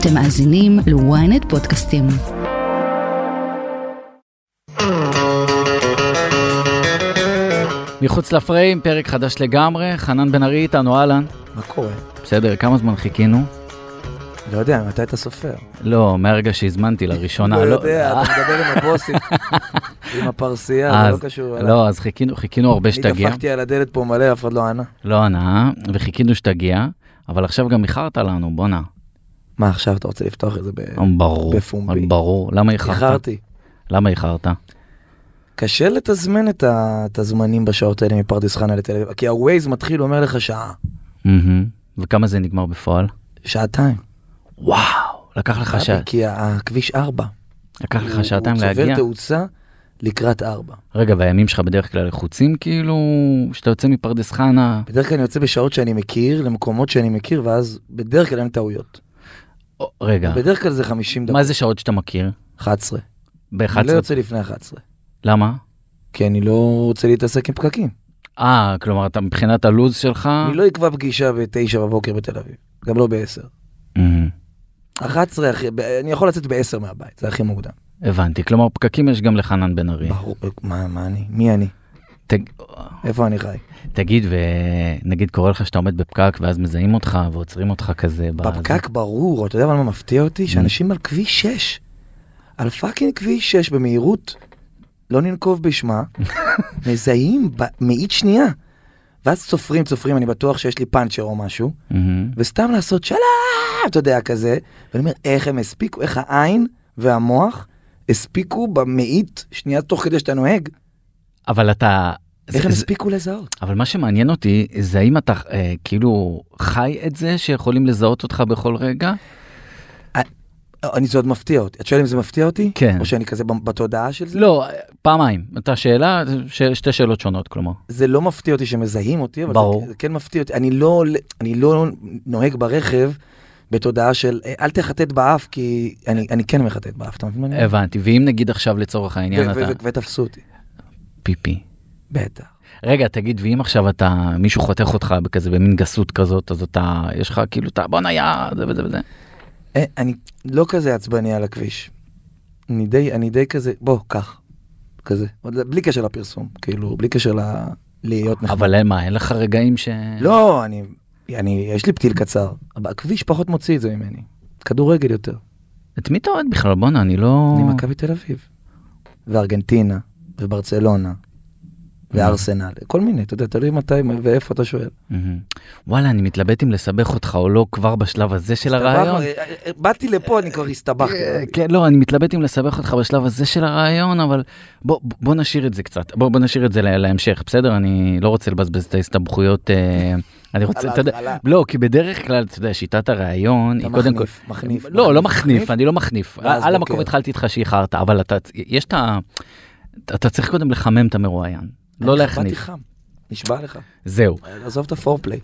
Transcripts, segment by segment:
אתם מאזינים ל-ynet פודקאסטים. מחוץ לפריים, פרק חדש לגמרי, חנן בן ארי איתנו, אהלן. מה קורה? בסדר, כמה זמן חיכינו? לא יודע, מתי אתה סופר? לא, מהרגע שהזמנתי לראשונה. לא יודע, אתה מדבר עם הבוסים, עם הפרסייה, זה לא קשור אליי. לא, אז חיכינו, חיכינו הרבה אני שתגיע. דפקתי על הדלת פה מלא, אף אחד לא ענה. לא ענה, וחיכינו שתגיע, אבל עכשיו גם איחרת לנו, בואנה. מה, עכשיו אתה רוצה לפתוח את זה ב... ברור, בפומבי. ברור. למה איחרת? איחרתי. למה איחרת? קשה לתזמן את ה- את הזמנים בשעות האלה מפרדס חנה לתל אביב, כי ה-Waze מתחיל, אומר לך שעה, מהמם. וכמה זה נגמר בפועל? שעתיים. וואו, לקח לך שעה, כי הכביש 4. לקח לך שעתיים הוא להגיע? צובר תאוצה לקראת 4. רגע, והימים שלך בדרך כלל לחוצים כאילו, שאתה יוצא מפרדס חנה? בדרך כלל אני יוצא בשעות שאני מכיר, למקומות שאני מכיר, ואז בדרך כלל אין טעויות. רגע, בדרך כלל זה 50 דקות. מה זה שעות שאתה מכיר? 11. ב-11? אני לא יוצא לפני 11. למה? כי אני לא רוצה להתעסק עם פקקים. אה, כלומר, אתה מבחינת הלו"ז שלך... אני לא אקבע פגישה ב-9 בבוקר בתל אביב, גם לא ב-10. מהמם. 11, הכי- ב- אני יכול לצאת ב-10 מהבית, זה הכי מוקדם. הבנתי, כלומר, פקקים יש גם לחנן בן ארי. ברור, מה מה אני? מי אני? תג- איפה אני חי? תגיד, ונגיד קורה לך שאתה עומד בפקק ואז מזהים אותך ועוצרים אותך כזה. בפקק ברור, אתה יודע מה מפתיע אותי? שאנשים על כביש 6, על fucking כביש 6 במהירות, לא ננקוב בשמה, מזהים במאית שנייה. ואז צופרים, צופרים, אני בטוח שיש לי פאנצ'ר או משהו, מהמם. וסתם לעשות שלום, אתה יודע, כזה, ואני אומר, איך הם הספיקו, איך העין והמוח הספיקו במאית שנייה תוך כדי שאתה נוהג, אבל אתה... איך הם הספיקו לזהות? אבל מה שמעניין אותי זה האם אתה אה, כאילו חי את זה שיכולים לזהות אותך בכל רגע? אני זה עוד מפתיע אותי. את שואלת אם זה מפתיע אותי? כן. או שאני כזה בתודעה של זה? לא, פעמיים. אתה שאלה, ש... שתי שאלות שונות כלומר. זה לא מפתיע אותי שמזהים אותי, אבל ברור. זה, זה כן מפתיע אותי. אני לא, אני לא נוהג ברכב בתודעה של "אה, אל תחטט באף, כי אני, אני כן מחטט באף, אתה מבין מה אני אומר? הבנתי, ואם נגיד עכשיו לצורך העניין ו- אתה... ותפסו אותי. פיפי. בטח. רגע, תגיד, ואם עכשיו אתה, מישהו חותך אותך בכזה, במין גסות כזאת, אז אתה, יש לך כאילו, אתה בואנה יא, זה וזה וזה. אה, אני לא כזה עצבני על הכביש. אני די, אני די כזה, בוא, קח. כזה. בלי קשר לפרסום, כאילו, בלי קשר ל... להיות נחמד. אבל מה, אין לך רגעים ש... לא, אני, אני, יש לי פתיל קצר. אבל הכביש פחות מוציא את זה ממני. כדורגל יותר. את מי אתה אוהד בכלל? בואנה, אני לא... אני מכבי תל אביב. וארגנטינה, וברצלונה, וארסנל, כל מיני, אתה יודע, תלוי מתי ואיפה אתה שואל. וואלה, אני מתלבט אם לסבך אותך או לא כבר בשלב הזה של הרעיון. אה, אה, באתי לפה, אני כבר הסתבכתי. אה, כן, לא, אני מתלבט אם לסבך אותך בשלב הזה של הרעיון, אבל בוא, נשאיר את זה קצת. בוא, נשאיר את זה לה- להמשך, בסדר? אני לא רוצה לבזבז את ההסתבכויות. אה, אני רוצה, אתה יודע. לא, כי בדרך כלל, אתה יודע, שיטת הרעיון אתה היא קודם כל... מחניף, מחניף. לא, לא מחניף, אני לא מחניף. על. המקום התחלתי איתך שאיחרת, אבל אתה, יש את ה... אתה צריך קודם לחמם את המרואיין, לא להחניף. נשבע לך. זהו. עזוב את הפורפליי.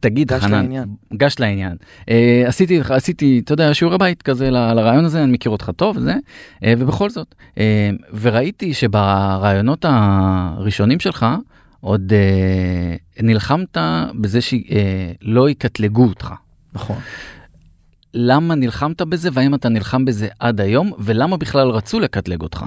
תגיד, חנן. גש לעניין. אה, עשיתי, עשיתי, אתה יודע, שיעורי בית כזה לרעיון הזה, אני מכיר אותך טוב, זה, אה, ובכל זאת. אה, וראיתי שברעיונות הראשונים שלך, עוד נלחמת בזה שלא יקטלגו אותך. נכון. למה נלחמת בזה, והאם אתה נלחם בזה עד היום, ולמה בכלל רצו לקטלג אותך?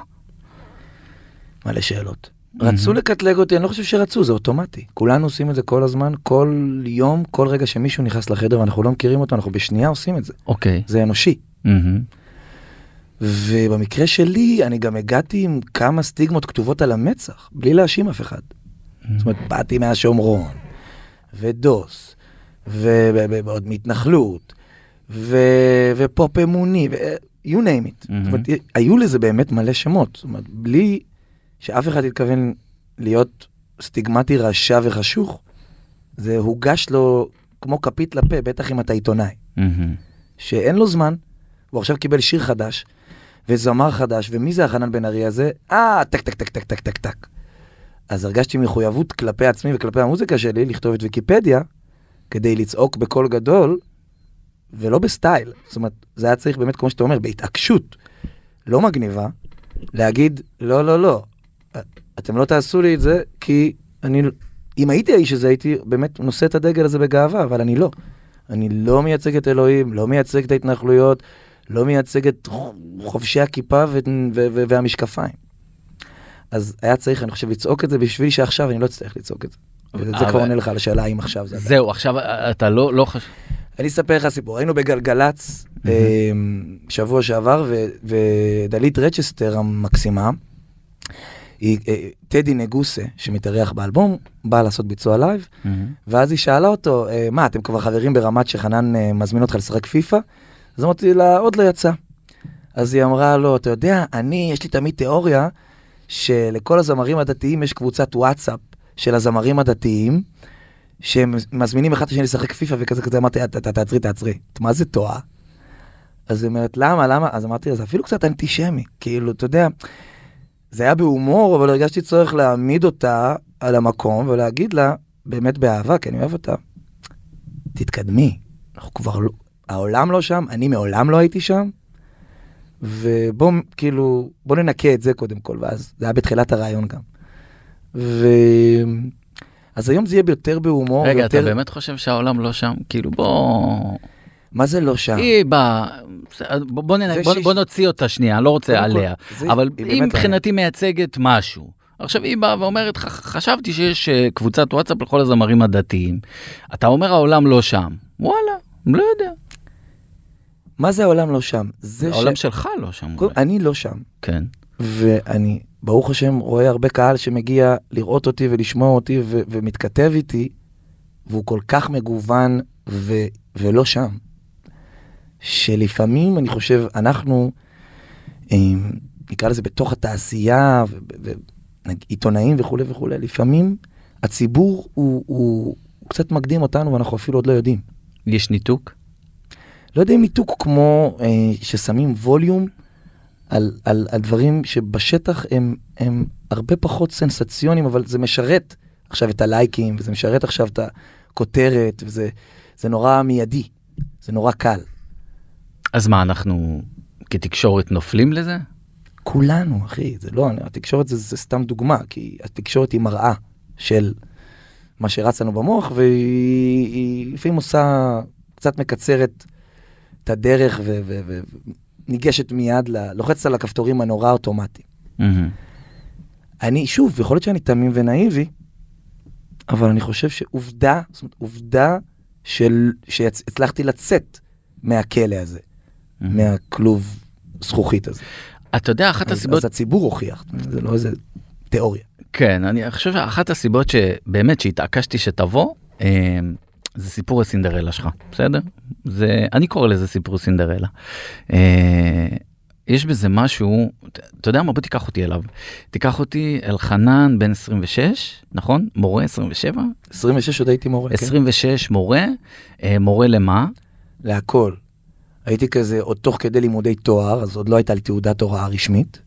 מלא שאלות. רצו לקטלג אותי, אני לא חושב שרצו, זה אוטומטי. כולנו עושים את זה כל הזמן, כל יום, כל רגע שמישהו נכנס לחדר ואנחנו לא מכירים אותו, אנחנו בשנייה עושים את זה. אוקיי. זה אנושי. מהמם. ובמקרה שלי, אני גם הגעתי עם כמה סטיגמות כתובות על המצח, בלי להאשים אף אחד. זאת אומרת, באתי מהשומרון, ודוס, ועוד מהתנחלות, ו- ופופ אמוני, ו- you name it. זאת אומרת, היו לזה באמת מלא שמות. זאת אומרת, בלי שאף אחד התכוון להיות סטיגמטי רשע וחשוך, זה הוגש לו כמו כפית לפה, בטח אם אתה עיתונאי. מהמם. שאין לו זמן, הוא עכשיו קיבל שיר חדש, וזמר חדש, ומי זה החנן בן ארי הזה? אה, טק טק טק טק טק טק טק. אז הרגשתי מחויבות כלפי עצמי וכלפי המוזיקה שלי לכתוב את ויקיפדיה, כדי לצעוק בקול גדול, ולא בסטייל. זאת אומרת, זה היה צריך באמת, כמו שאתה אומר, בהתעקשות לא מגניבה, להגיד, לא, לא, לא, אתם לא תעשו לי את זה, כי אני, אם הייתי האיש הזה, הייתי באמת נושא את הדגל הזה בגאווה, אבל אני לא. אני לא מייצג את אלוהים, לא מייצג את ההתנחלויות, לא מייצג את חובשי הכיפה ו- ו- ו- והמשקפיים. אז היה צריך, אני חושב, לצעוק את זה בשביל שעכשיו אני לא אצטרך לצעוק את זה. אבל- כבר עונה לך על השאלה האם עכשיו זה... זהו, עכשיו אתה לא, לא חושב... אני אספר לך סיפור, היינו בגלגלצ אה, שבוע שעבר, ו- ודלית רצ'סטר המקסימה, היא, אה, טדי נגוסה, שמתארח באלבום, באה לעשות ביצוע לייב, ואז היא שאלה אותו, אה, מה, אתם כבר חברים ברמת שחנן אה, מזמין אותך לשחק פיפא? אז אמרתי לה, עוד לא יצא. אז היא אמרה לו, אתה יודע, אני, יש לי תמיד תיאוריה שלכל הזמרים הדתיים יש קבוצת וואטסאפ של הזמרים הדתיים, שהם מזמינים אחד את השני לשחק פיפא וכזה כזה, אמרתי, "ת- ת- תעצרי, תעצרי, מה זה טועה? אז היא אומרת, למה, למה? אז אמרתי לה, זה אפילו קצת אנטישמי, כאילו, אתה יודע, זה היה בהומור, אבל הרגשתי צורך להעמיד אותה על המקום ולהגיד לה, באמת באהבה, כי אני אוהב אותה, תתקדמי, אנחנו כבר לא, העולם לא שם, אני מעולם לא הייתי שם, ובוא, כאילו, בוא ננקה את זה קודם כל, ואז זה היה בתחילת הרעיון גם. ו... אז היום זה יהיה יותר בהומור, רגע, ויותר... אתה באמת חושב שהעולם לא שם? כאילו, בוא... מה זה לא שם? היא באה... בוא, בוא, ננ... בוא, שיש- בוא נוציא אותה שנייה, אני לא רוצה עליה. זה- אבל היא היא מבחינתי מייצגת משהו. עכשיו היא באה ואומרת, "ח- חשבתי שיש אה, קבוצת וואטסאפ לכל הזמרים הדתיים. אתה אומר העולם לא שם. וואלה, לא יודע. מה זה העולם לא שם? זה העולם ש... שלך לא שם. כל-. אני לא שם, כן. ואני, ברוך השם, רואה הרבה קהל שמגיע לראות אותי ולשמוע אותי ו- ומתכתב איתי, והוא כל כך מגוון ו- ולא שם. שלפעמים אני חושב, אנחנו, אה, נקרא לזה בתוך התעשייה, ועיתונאים וכולי וכולי, לפעמים הציבור הוא, הוא, הוא קצת מקדים אותנו ואנחנו אפילו עוד לא יודעים. יש ניתוק? לא יודע אם ניתוק כמו אה, ששמים ווליום על, על, על דברים שבשטח הם, הם הרבה פחות סנסציונים, אבל זה משרת עכשיו את הלייקים, וזה משרת עכשיו את הכותרת, וזה זה נורא מיידי, זה נורא קל. אז מה, אנחנו כתקשורת נופלים לזה? כולנו, אחי, זה לא, התקשורת זה, זה סתם דוגמה, כי התקשורת היא מראה של מה שרץ לנו במוח, והיא היא לפעמים עושה, קצת מקצרת את הדרך וניגשת מיד, ל- לוחצת על הכפתורים הנורא אוטומטי. מהמם. אני, שוב, יכול להיות שאני תמים ונאיבי, אבל אני חושב שעובדה, זאת אומרת, עובדה של, שהצלחתי לצאת מהכלא הזה. מהכלוב זכוכית הזה. אתה יודע, אחת אז, הסיבות... אז הציבור הוכיח, זה לא איזה תיאוריה. כן, אני חושב שאחת הסיבות שבאמת שהתעקשתי שתבוא, אה, זה סיפור הסינדרלה שלך, בסדר? זה, אני קורא לזה סיפור סינדרלה. אה, יש בזה משהו, אתה יודע מה? בוא תיקח אותי אליו. תיקח אותי אל חנן בן 26, נכון? מורה 27? 26 עוד הייתי מורה, כן? 26 מורה, אה, מורה למה? להכל. הייתי כזה עוד תוך כדי לימודי תואר, אז עוד לא הייתה לי תעודת הוראה רשמית.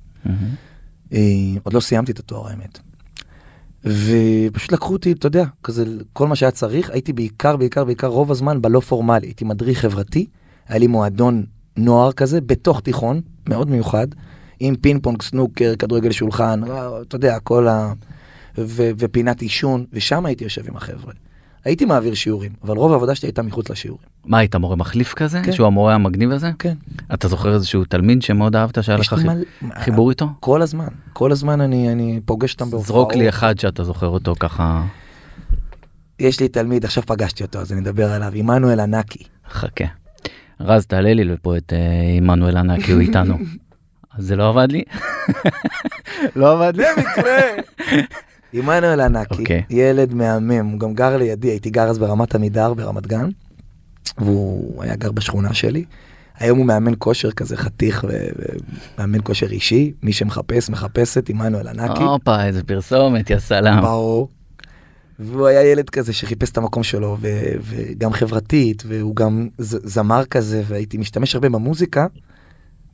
אה, עוד לא סיימתי את התואר האמת. ופשוט לקחו אותי, אתה יודע, כזה כל מה שהיה צריך, הייתי בעיקר, בעיקר, בעיקר רוב הזמן בלא פורמלי. הייתי מדריך חברתי, היה לי מועדון נוער כזה, בתוך תיכון, מאוד מיוחד, עם פינג פונג, סנוקר, כדורגל שולחן, אתה יודע, כל ה... ו- ופינת עישון, ושם הייתי יושב עם החבר'ה. הייתי מעביר שיעורים, אבל רוב העבודה שלי הייתה מחוץ לשיעורים. מה, היית מורה מחליף כזה? כן. שהוא המורה המגניב הזה? כן. אתה זוכר איזשהו תלמיד שמאוד אהבת שהיה לך לי חי- מלא- חיבור איתו? כל הזמן, כל הזמן אני, אני פוגש אותם בהופעות. זרוק לי אחד שאתה זוכר אותו ככה, יש לי תלמיד, עכשיו פגשתי אותו, אז אני אדבר עליו, עמנואל ענקי. חכה. רז תעלה לי לפה את אה, עמנואל ענקי, הוא איתנו. אז זה לא עבד לי? לא עבד לי? עמנואל ענקי, אוקיי. ילד מהמם, הוא גם גר לידי, הייתי גר אז ברמת עמידר ברמת גן, והוא היה גר בשכונה שלי. היום הוא מאמן כושר כזה חתיך ומאמן כושר אישי, מי שמחפש, מחפשת, עמנואל ענקי. הופה, איזה פרסומת, יא סלאם. ברור. והוא היה ילד כזה שחיפש את המקום שלו, ו- וגם חברתית, והוא גם ז- זמר כזה, והייתי משתמש הרבה במוזיקה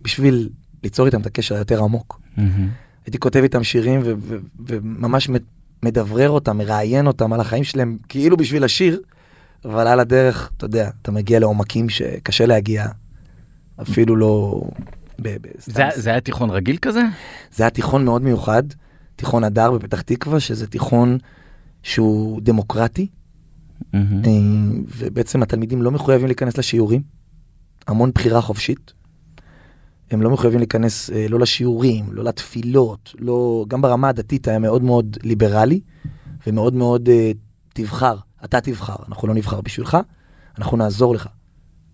בשביל ליצור איתם את הקשר היותר עמוק. מהמם. הייתי כותב איתם שירים ו- ו- וממש מ- מדברר אותם, מראיין אותם על החיים שלהם, כאילו בשביל השיר, אבל על הדרך, אתה יודע, אתה מגיע לעומקים שקשה להגיע, אפילו לא... ב- ב-. זה זה היה תיכון רגיל כזה? זה היה תיכון מאוד מיוחד, תיכון הדר בפתח תקווה, שזה תיכון שהוא דמוקרטי. אה, ובעצם התלמידים לא מחויבים להיכנס לשיעורים, המון בחירה חופשית. הם לא מחויבים להיכנס אה, לא לשיעורים, לא לתפילות, לא... גם ברמה הדתית היה מאוד מאוד ליברלי, ומאוד מאוד אה, תבחר, אתה תבחר, אנחנו לא נבחר בשבילך, אנחנו נעזור לך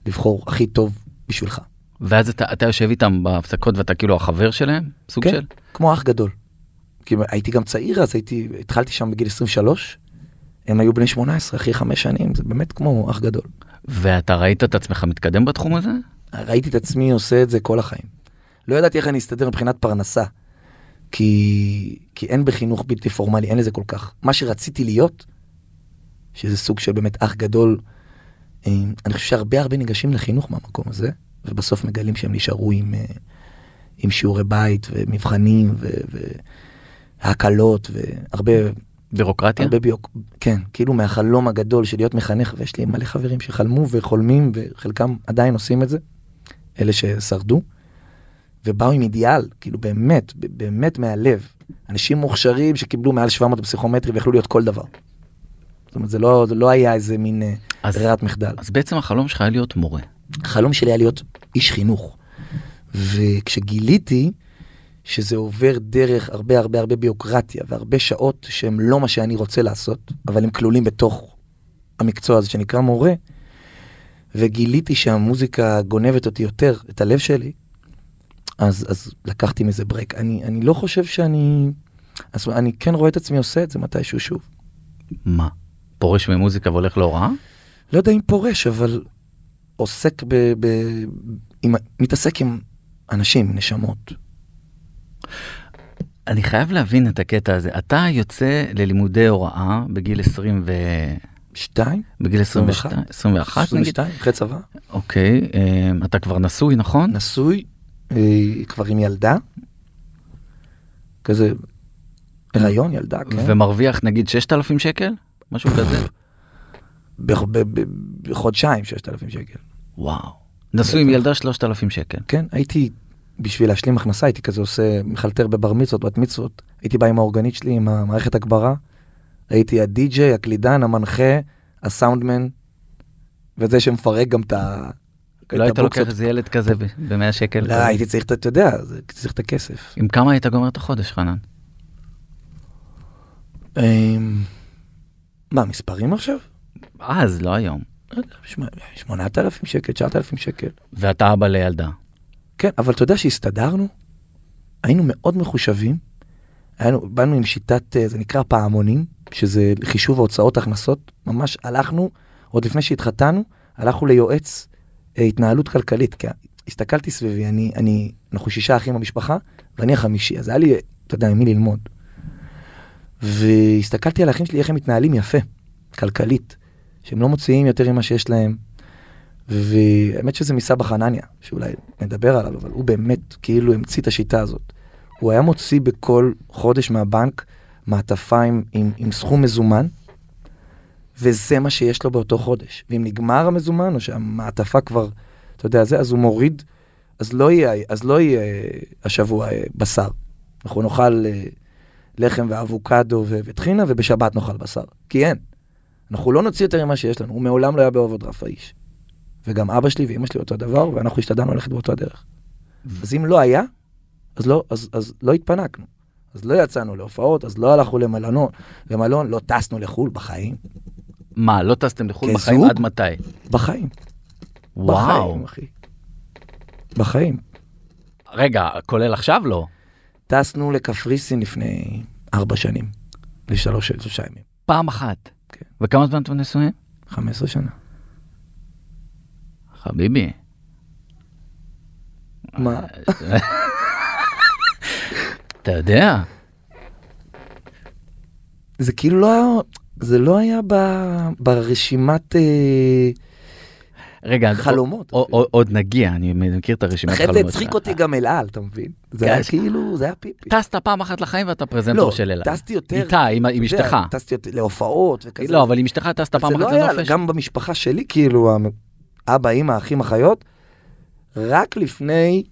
לבחור הכי טוב בשבילך. ואז אתה, אתה יושב איתם בהפסקות ואתה כאילו החבר שלהם? סוג כן. של? כמו אח גדול. כי הייתי גם צעיר אז, הייתי, התחלתי שם בגיל 23, הם היו בני 18, אחי חמש שנים, זה באמת כמו אח גדול. ואתה ראית את עצמך מתקדם בתחום הזה? ראיתי את עצמי עושה את זה כל החיים. לא ידעתי איך אני אסתדר מבחינת פרנסה, כי, כי אין בחינוך בלתי פורמלי, אין לזה כל כך. מה שרציתי להיות, שזה סוג של באמת אח גדול, אה, אני חושב שהרבה הרבה ניגשים לחינוך מהמקום הזה, ובסוף מגלים שהם נשארו עם, אה, עם שיעורי בית ומבחנים ו- והקלות והרבה בירוקרטיה? הרבה ביוק... כן, כאילו מהחלום הגדול של להיות מחנך, ויש לי מלא חברים שחלמו וחולמים, וחלקם עדיין עושים את זה, אלה ששרדו, ובאו עם אידיאל, כאילו באמת, באמת מהלב. אנשים מוכשרים שקיבלו מעל 700 בפסיכומטרי ויכלו להיות כל דבר. זאת אומרת, זה לא, זה לא היה איזה מין אה, אז, ברירת מחדל. אז בעצם החלום שלך היה להיות מורה. החלום שלי היה להיות איש חינוך. וכשגיליתי שזה עובר דרך הרבה הרבה הרבה ביוקרטיה והרבה שעות שהם לא מה שאני רוצה לעשות, אבל הם כלולים בתוך המקצוע הזה שנקרא מורה, וגיליתי שהמוזיקה גונבת אותי יותר, את הלב שלי, אז, אז לקחתי מזה ברייק. אני, אני לא חושב שאני... אז אני כן רואה את עצמי עושה את זה מתישהו שוב. מה? פורש ממוזיקה והולך להוראה? לא יודע אם פורש, אבל עוסק ב... ב עם, מתעסק עם אנשים, נשמות. אני חייב להבין את הקטע הזה. אתה יוצא ללימודי הוראה בגיל 20 ו... שתיים? בגיל 22, 21 נגיד? 22, אחרי צבא. אוקיי, אה, אתה כבר נשוי, נכון? נשוי, אה, כבר עם ילדה. כזה, הריון, ילדה, כן. ומרוויח נגיד 6,000 שקל? משהו כזה? בחודשיים 6,000 שקל. וואו. נשוי עם ילדה 3,000 שקל. כן, הייתי, בשביל להשלים הכנסה, הייתי כזה עושה מחלטר בבר מצוות, בת מצוות. הייתי בא עם האורגנית שלי, עם המערכת הגברה. הייתי הדי-ג'יי, הקלידן, המנחה, הסאונדמן, וזה שמפרק גם את ה... לא היית. לוקח איזה ילד כזה ב-100 שקל? לא? הייתי צריך, את- אתה יודע, הייתי צריך את הכסף. עם כמה היית גומר את החודש, חנן? אמ, מה, מספרים עכשיו? אז, לא היום. לא יודע, שמע- 8,000 שקל, 9,000 שקל. ואתה אבא לילדה. כן, אבל אתה יודע שהסתדרנו? היינו מאוד מחושבים. היינו, באנו עם שיטת, אה, זה נקרא פעמונים, שזה חישוב ההוצאות הכנסות. ממש הלכנו, עוד לפני שהתחתנו, הלכנו ליועץ אה, התנהלות כלכלית. כי הסתכלתי סביבי, אני, אני, אנחנו שישה אחים במשפחה, ואני החמישי, אז היה לי, אתה יודע, עם מי ללמוד. והסתכלתי על האחים שלי, איך הם מתנהלים יפה, כלכלית, שהם לא מוציאים יותר ממה שיש להם. והאמת שזה מסבא חנניה, שאולי נדבר עליו, אבל הוא באמת כאילו המציא את השיטה הזאת. הוא היה מוציא בכל חודש מהבנק מעטפה עם, עם, עם סכום מזומן, וזה מה שיש לו באותו חודש. ואם נגמר המזומן, או שהמעטפה כבר, אתה יודע, זה, אז הוא מוריד, אז לא יהיה, אז לא יהיה השבוע אה, בשר. אנחנו נאכל אה, לחם ואבוקדו וטחינה, ובשבת נאכל בשר. כי אין. אנחנו לא נוציא יותר ממה שיש לנו. הוא מעולם לא היה באוברדרפט האיש. וגם אבא שלי ואמא שלי אותו דבר, ואנחנו השתדלנו ללכת באותו הדרך. אז אם לא היה, אז לא, אז, אז לא התפנקנו. אז לא יצאנו להופעות, אז לא הלכנו למלון, למלון, לא טסנו לחו"ל בחיים. מה, לא טסתם לחו"ל כזוג? בחיים עד מתי? בחיים. וואו. בחיים, אחי. בחיים. רגע, כולל עכשיו לא. טסנו לקפריסין לפני ארבע שנים. לשלוש שלושה ימים. פעם אחת. כן. וכמה זמן אתם נשואים? 15 שנה. חביבי. מה? אתה יודע, זה כאילו לא זה לא היה ב, ברשימת אה, רגע, חלומות. עוד- עוד- עוד נגיע, אני מכיר את הרשימת חלומות. זה הצחיק. אותי גם אל על, אתה מבין? זה כן, היה ש- כאילו, זה היה פיפי. טסת פעם אחת לחיים ואתה פרזנטור לא, של אלה. טסתי יותר. איתה, עם- אשתך. טסתי יותר להופעות וכזה. לא, אבל עם אשתך טסת פעם לא אחת לנופש. גם במשפחה שלי, כאילו, אבא, אמא, אחים, אחיות, רק לפני,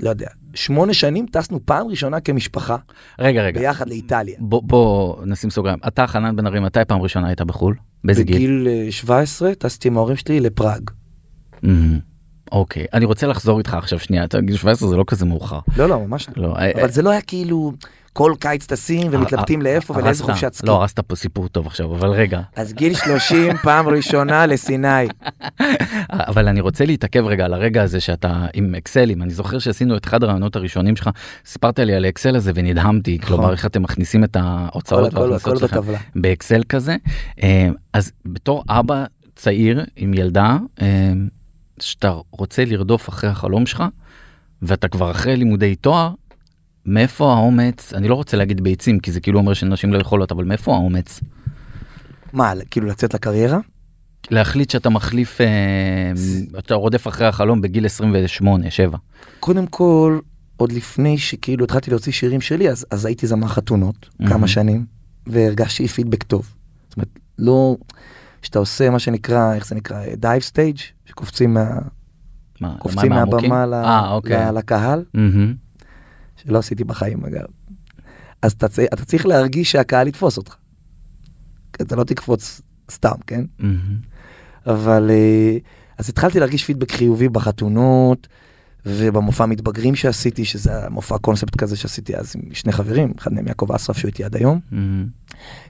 לא יודע, שמונה שנים טסנו פעם ראשונה כמשפחה, רגע, רגע. ביחד לאיטליה. בוא, בוא נשים סוגריים. אתה, חנן בן ארי, מתי פעם ראשונה היית בחו"ל? באיזה גיל? בגיל אה, 17 טסתי עם ההורים שלי לפראג. מהמם. אוקיי, אני רוצה לחזור איתך עכשיו שנייה, אתה גיל 17 זה לא כזה מאוחר. לא, לא, ממש לא. לא, אה, אבל זה לא היה כאילו כל קיץ טסים ומתלבטים הר- לאיפה ולאיזה חופשת סקי. לא, הרסת פה סיפור טוב עכשיו, אבל רגע. אז גיל 30, פעם ראשונה לסיני. אבל אני רוצה להתעכב רגע על הרגע הזה שאתה עם אקסלים. אני זוכר שעשינו את אחד הרעיונות הראשונים שלך, סיפרת לי על האקסל הזה ונדהמתי, נכון. כלומר איך אתם מכניסים את ההוצאות וההכנסות בטבלה. באקסל כזה. אה, אז בתור אבא צעיר עם ילדה, אה, שאתה רוצה לרדוף אחרי החלום שלך, ואתה כבר אחרי לימודי תואר, מאיפה האומץ, אני לא רוצה להגיד ביצים, כי זה כאילו אומר שנשים לא יכולות, אבל מאיפה האומץ? מה, כאילו לצאת לקריירה? להחליט שאתה מחליף, אה, אתה רודף אחרי החלום בגיל 28, 7. קודם כל, עוד לפני שכאילו התחלתי להוציא שירים שלי, אז, אז הייתי זמר חתונות מהמם. כמה שנים, והרגשתי פידבק טוב. זאת אומרת, לא, שאתה עושה מה שנקרא, איך זה נקרא, dive stage, שקופצים מה, מה, קופצים? מהבמה ל, אה, אוקיי. לקהל, מהמם. שלא עשיתי בחיים אגב. אז אתה, אתה צריך להרגיש שהקהל יתפוס אותך. אתה לא תקפוץ סתם, כן? מהמם. אבל אה, אז התחלתי להרגיש פידבק חיובי בחתונות ובמופע מתבגרים שעשיתי, שזה המופע קונספט כזה שעשיתי אז עם שני חברים, אחד מהם יעקב אסרף שהוא איתי עד היום. מהמם.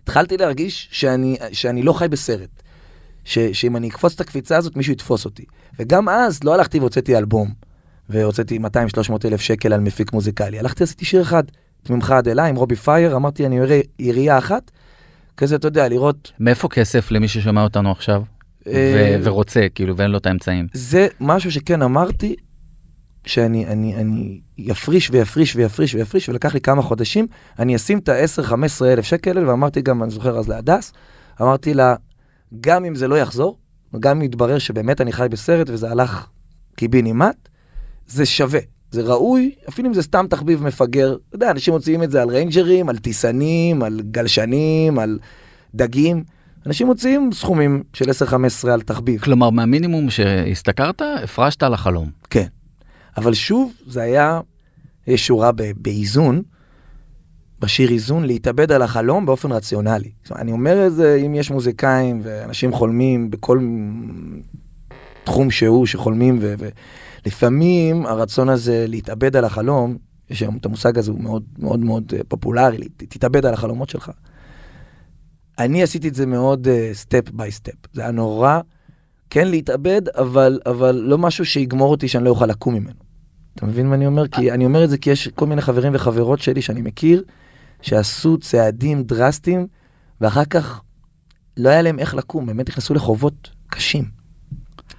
התחלתי להרגיש שאני, שאני לא חי בסרט, ש, שאם אני אקפוץ את הקפיצה הזאת מישהו יתפוס אותי. וגם אז לא הלכתי והוצאתי אלבום, והוצאתי 200-300 אלף שקל על מפיק מוזיקלי, הלכתי עשיתי שיר אחד, ממך עד אליי עם רובי פייר, אמרתי אני אראה ירייה אחת, כזה אתה יודע, לראות מאיפה כסף למי ששומע אותנו עכשיו? אה, ו- ורוצה, כאילו, ואין לו את האמצעים. זה משהו שכן אמרתי, שאני אני, אני יפריש ויפריש ויפריש ויפריש, ולקח לי כמה חודשים, אני אשים את ה-10-15 אלף שקל, האלה, ואמרתי גם, אני זוכר אז להדס, אמרתי לה, גם אם זה לא יחזור, וגם אם יתברר שבאמת אני חי בסרט וזה הלך קיבינימט, זה שווה, זה ראוי, אפילו אם זה סתם תחביב מפגר, אתה יודע, אנשים מוציאים את זה על ריינג'רים, על טיסנים, על גלשנים, על דגים, אנשים מוציאים סכומים של 10-15 על תחביב. כלומר, מהמינימום שהשתכרת, הפרשת על החלום. כן. אבל שוב, זה היה, יש שורה ב- באיזון, בשיר איזון, להתאבד על החלום באופן רציונלי. זאת אומרת, אני אומר את זה, אם יש מוזיקאים ואנשים חולמים בכל תחום שהוא, שחולמים, ו- ולפעמים הרצון הזה להתאבד על החלום, יש היום את המושג הזה, הוא מאוד מאוד מאוד אה, פופולרי, תתאבד על החלומות שלך. אני עשיתי את זה מאוד step by step. זה היה נורא כן להתאבד, אבל, אבל לא משהו שיגמור אותי שאני לא אוכל לקום ממנו. אתה מבין מה אני אומר? כי אני אומר את זה כי יש כל מיני חברים וחברות שלי שאני מכיר, שעשו צעדים דרסטיים, ואחר כך לא היה להם איך לקום, באמת נכנסו לחובות קשים.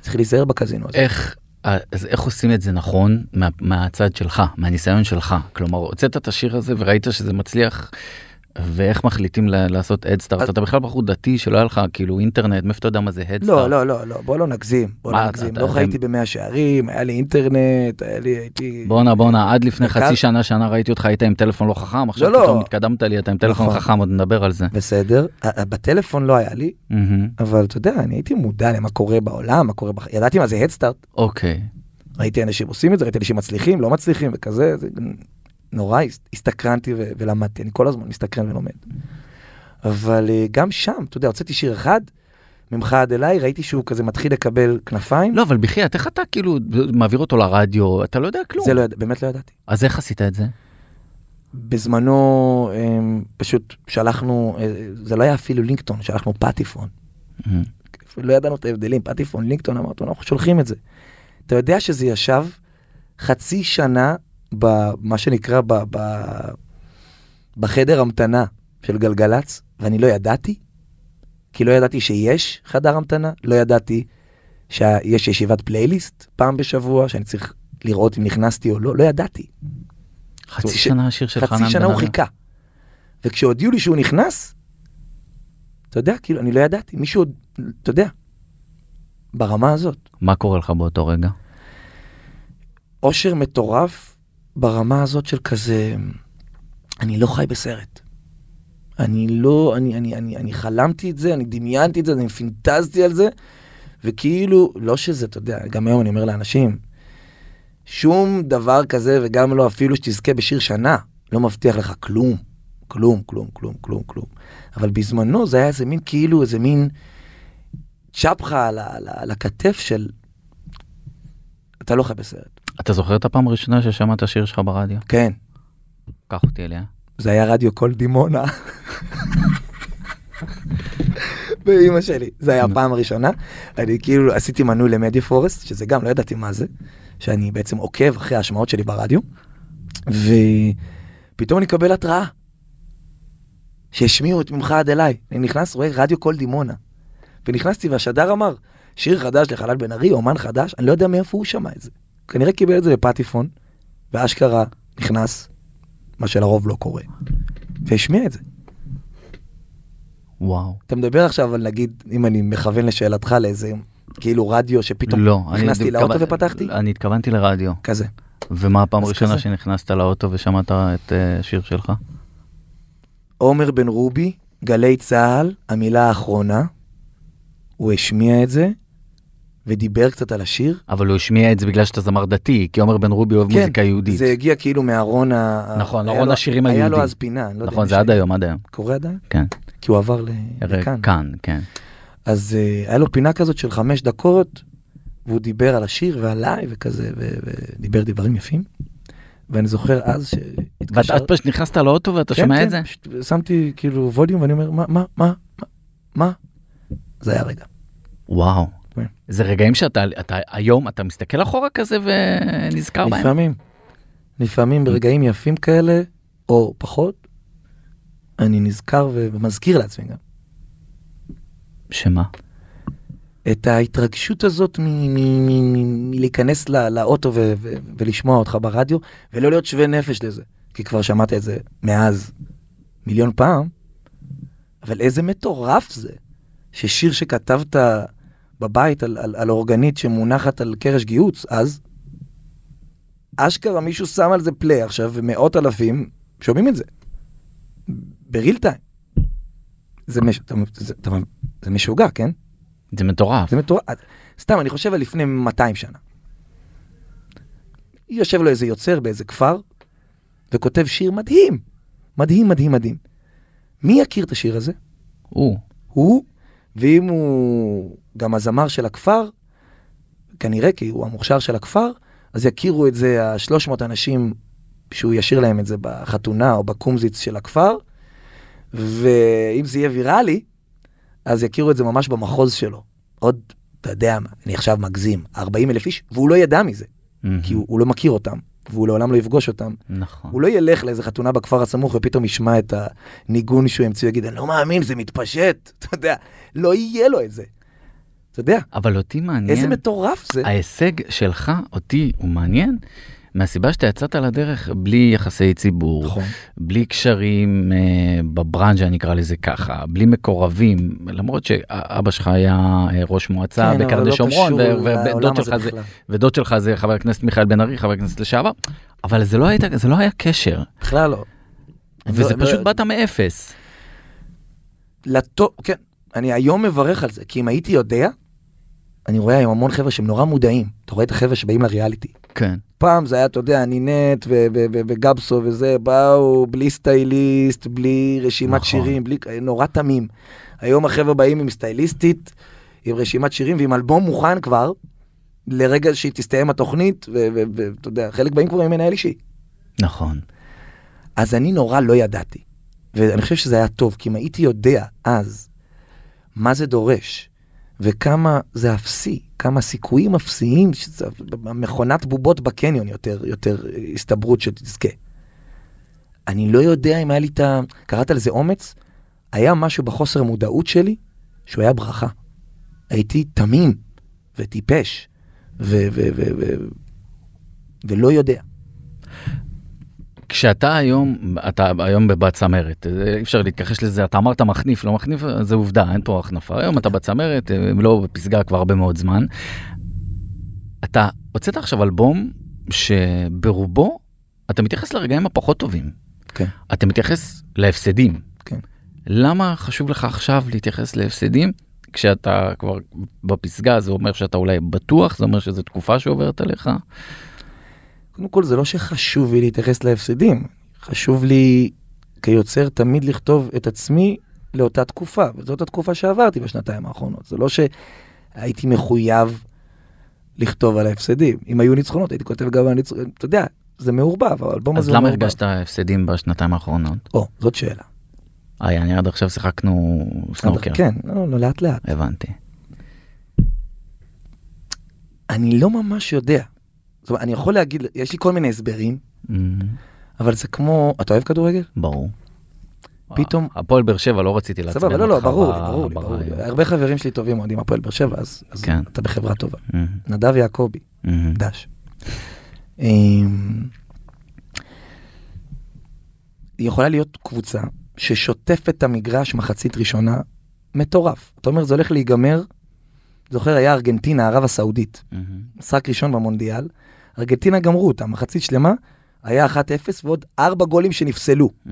צריך להיזהר בקזינו הזה. איך, אז איך עושים את זה נכון מה, מהצד שלך, מהניסיון שלך? כלומר, הוצאת את השיר הזה וראית שזה מצליח, ואיך מחליטים לעשות הדסטארט? אתה בכלל בחור דתי שלא היה לך כאילו אינטרנט, מאיפה אתה יודע מה זה הדסטארט? לא, לא, לא, לא, בוא לא נגזים, בוא לא נגזים. לא חייתי במאה שערים, היה לי אינטרנט, היה לי, הייתי... בואנה בואנה עד לפני חצי שנה שנה ראיתי אותך היית עם טלפון לא חכם עכשיו לא, לא. פתאום התקדמת לי אתה עם טלפון נכון. חכם עוד נדבר על זה. בסדר, בטלפון לא היה לי. אבל אתה יודע, אני הייתי מודע למה קורה בעולם, מה קורה בח... ידעתי מה זה הדסטארט, אוקיי. ראיתי אנשים עושים את זה, ראיתי אנשים מצליחים, לא מצליחים וכזה, זה נורא הס- הסתקרנתי ו- ולמדתי, אני כל הזמן מסתקרן ולומד. אבל אה, גם שם, אתה יודע, הוצאתי שיר אחד, ממך עד אליי, ראיתי שהוא כזה מתחיל לקבל כנפיים, לא אבל בחייאת איך אתה כאילו מעביר אותו לרדיו אתה לא יודע כלום. זה לא, באמת לא ידעתי. אז איך עשית את זה? בזמנו הם, פשוט שלחנו, אה, זה לא היה אפילו לינקטון, שלחנו פטיפון. מהמם. לא ידענו את ההבדלים, פטיפון, לינקטון, אמרנו, אנחנו שולחים את זה. אתה יודע שזה ישב חצי שנה במה שנקרא ב, ב, בחדר המתנה של גלגלצ, ואני לא ידעתי, כי לא ידעתי שיש חדר המתנה, לא ידעתי שיש ישיבת פלייליסט פעם בשבוע, שאני צריך לראות אם נכנסתי או לא, לא ידעתי. חצי שנה השיר של חנן חצי שנה בן הוא. חיכה. וכשהודיעו לי שהוא נכנס, אתה יודע, כאילו, אני לא ידעתי, מישהו עוד, אתה יודע, ברמה הזאת. מה קורה לך באותו רגע? אושר מטורף ברמה הזאת של כזה, אני לא חי בסרט. אני לא, אני, אני, אני, אני חלמתי את זה, אני דמיינתי את זה, אני פינטזתי על זה, וכאילו, לא שזה, אתה יודע, גם היום אני אומר לאנשים, שום דבר כזה, וגם לא אפילו שתזכה בשיר שנה, לא מבטיח לך כלום, כלום, כלום, כלום, כלום, כלום. אבל בזמנו זה היה איזה מין, כאילו, איזה מין צ'פחה על, על, על הכתף של... אתה לא חי בסרט. אתה זוכר את הפעם הראשונה ששמעת שיר שלך ברדיו? כן, קח אותי אליה. זה היה רדיו קול דימונה. באמא שלי, זה היה הפעם הראשונה. אני כאילו עשיתי מנוי למדיה פורסט, שזה גם לא ידעתי מה זה, שאני בעצם עוקב אחרי ההשמעות שלי ברדיו, ופתאום אני אקבל התראה. שהשמיעו את ממך עד אליי. אני נכנס, רואה רדיו קול דימונה. ונכנסתי והשדר אמר, שיר חדש לחלל בן ארי, אומן חדש, אני לא יודע מאיפה הוא שמע את זה. כנראה קיבל את זה בפטיפון, ואשכרה נכנס, מה שלרוב לא קורה, והשמיע את זה. וואו. אתה מדבר עכשיו על נגיד, אם אני מכוון לשאלתך לאיזה כאילו רדיו שפתאום לא. נכנסתי לאוטו ופתחתי? אני התכוונתי לרדיו. כזה. ומה הפעם הראשונה כזה. שנכנסת לאוטו ושמעת את אה, שיר שלך? עומר בן רובי, גלי צה"ל, המילה האחרונה, הוא השמיע את זה, ודיבר קצת על השיר. אבל הוא השמיע את זה בגלל שאתה זמר דתי, כי עומר בן רובי אוהב מוזיקה יהודית. כן, זה הגיע כאילו מארון ה... נכון, ארון השירים היה לו היהודי. אז פינה, אני לא יודע נכון, זה עד היום, עד היום. קורה עדיין? כן. כי הוא עבר לכאן. כאן, כן. אז uh, היה לו פינה כזאת של חמש דקות, והוא דיבר על השיר ועליי וכזה, ו- ודיבר דברים יפים. ואני זוכר אז שהתקשר... ואתה פשוט נכנסת לאוטו ואתה כן, שומע כן, את זה? פשוט שמתי כאילו ווליום ואני אומר, מה, מה, מה, מה? זה היה רגע. וואו. כן. זה רגעים שאתה אתה, היום, אתה מסתכל אחורה כזה ונזכר בהם? לפעמים, לפעמים ברגעים יפים כאלה, או פחות, אני נזכר ומזכיר לעצמי גם. שמה? את ההתרגשות הזאת מלהיכנס לאוטו ו- ו- ולשמוע אותך ברדיו, ולא להיות שווה נפש לזה. כי כבר שמעת את זה מאז מיליון פעם, אבל איזה מטורף זה, ששיר שכתבת בבית על, על, על אורגנית שמונחת על קרש גיהוץ, אז אשכרה מישהו שם על זה פליי עכשיו, ומאות אלפים שומעים את זה. בריל טיים. זה, מש... אתה- זה, אתה- זה משוגע, כן? זה מטורף. זה מטורף. סתם, אני חושב על לפני 200 שנה. יושב לו איזה יוצר באיזה כפר, וכותב שיר מדהים. מדהים, מדהים, מדהים. מי יכיר את השיר הזה? הוא. הוא, ואם הוא גם הזמר של הכפר, כנראה כי הוא המוכשר של הכפר, אז יכירו את זה ה-300 אנשים שהוא ישיר להם את זה בחתונה או בקומזיץ של הכפר, ואם זה יהיה ויראלי, אז יכירו את זה ממש במחוז שלו. עוד, אתה יודע מה, אני עכשיו מגזים, 40 אלף איש, והוא לא ידע מזה, כי הוא, הוא לא מכיר אותם, והוא לעולם לא יפגוש אותם. נכון. הוא לא ילך לאיזה חתונה בכפר הסמוך ופתאום ישמע את הניגון שהוא המציא ויגיד, אני לא מאמין, זה מתפשט, אתה יודע, לא יהיה לו את זה. אתה יודע, אבל אותי מעניין, איזה מטורף זה. ההישג שלך, אותי, הוא מעניין, מהסיבה שאתה יצאת לדרך בלי יחסי ציבור, נכון. בלי קשרים אה, בברנז'ה נקרא לזה ככה, בלי מקורבים, למרות שאבא שלך היה אה, ראש מועצה כן, אבל בקרני לא שומרון, ו- ודוד שלך זה. ודוד שלך זה חבר הכנסת מיכאל בן ארי, חבר הכנסת לשעבר, אבל זה לא, היית, זה לא היה קשר, בכלל לא. וזה לא- פשוט לא- באת מאפס. לטוב, כן, אני היום מברך על זה, כי אם הייתי יודע, אני רואה היום המון חבר'ה שהם נורא מודעים. אתה רואה את החבר'ה שבאים לריאליטי. כן. פעם זה היה, אתה יודע, נינט וגבסו וזה, באו בלי סטייליסט, בלי רשימת נכון. שירים, בלי, נורא תמים. היום החבר'ה באים עם סטייליסטית, עם רשימת שירים ועם אלבום מוכן כבר, לרגע שהיא תסתיים התוכנית, ואתה יודע, חלק באים כבר עם מנהל אישי. נכון. אז אני נורא לא ידעתי. ואני חושב שזה היה טוב, כי אם הייתי יודע אז מה זה דורש, וכמה זה אפסי, כמה סיכויים אפסיים, שזה מכונת בובות בקניון יותר, יותר הסתברות שתזכה. אני לא יודע אם היה לי את ה... קראת לזה אומץ? היה משהו בחוסר המודעות שלי שהוא היה ברכה. הייתי תמים וטיפש ו- ו- ו- ו- ולא יודע. כשאתה היום, אתה היום בצמרת, אי אפשר להתכחש לזה, אתה אמרת מחניף, לא מחניף, זה עובדה, אין פה החנפה. היום אתה בצמרת, אה, לא בפסגה כבר הרבה מאוד זמן. אתה הוצאת עכשיו אלבום שברובו אתה מתייחס לרגעים הפחות טובים. כן. אתה מתייחס להפסדים. כן. למה חשוב לך עכשיו להתייחס להפסדים? כשאתה כבר בפסגה זה אומר שאתה אולי בטוח, זה אומר שזו תקופה שעוברת עליך. קודם כל זה לא שחשוב לי להתייחס להפסדים, חשוב לי כיוצר תמיד לכתוב את עצמי לאותה תקופה, וזאת התקופה שעברתי בשנתיים האחרונות. זה לא ש... הייתי מחויב לכתוב על ההפסדים. אם היו ניצחונות, הייתי כותב גם על הניצחונות, אתה יודע, זה מעורבב, האלבום אז הזה הוא למה מעורבב. הרגשת הפסדים בשנתיים האחרונות? או, זאת שאלה. אה, יעני עד עכשיו שיחקנו סנוקר. כן, לא, לא, לאט לאט. הבנתי. אני לא ממש יודע. זאת אומרת, אני יכול להגיד, יש לי כל מיני הסברים, אמ, אבל זה כמו, אתה אוהב כדורגל? ברור. פתאום- הפועל באר שבע לא רציתי לעצבן סבבה, לא, לא, אותך ברור ברור ברור. הרבה חברים שלי טובים אוהדים הפועל באר שבע, אז כן. אתה בחברה טובה. אמ, נדב יעקבי, אמ. דש. אמ, יכולה להיות קבוצה ששוטפת את המגרש מחצית ראשונה, מטורף. אתה אומר, זה הולך להיגמר, זוכר, היה ארגנטינה, ערב הסעודית. משחק ראשון במונדיאל, ארגנטינה גמרו אותה, מחצית שלמה, היה 1-0 ועוד 4 גולים שנפסלו. אמ.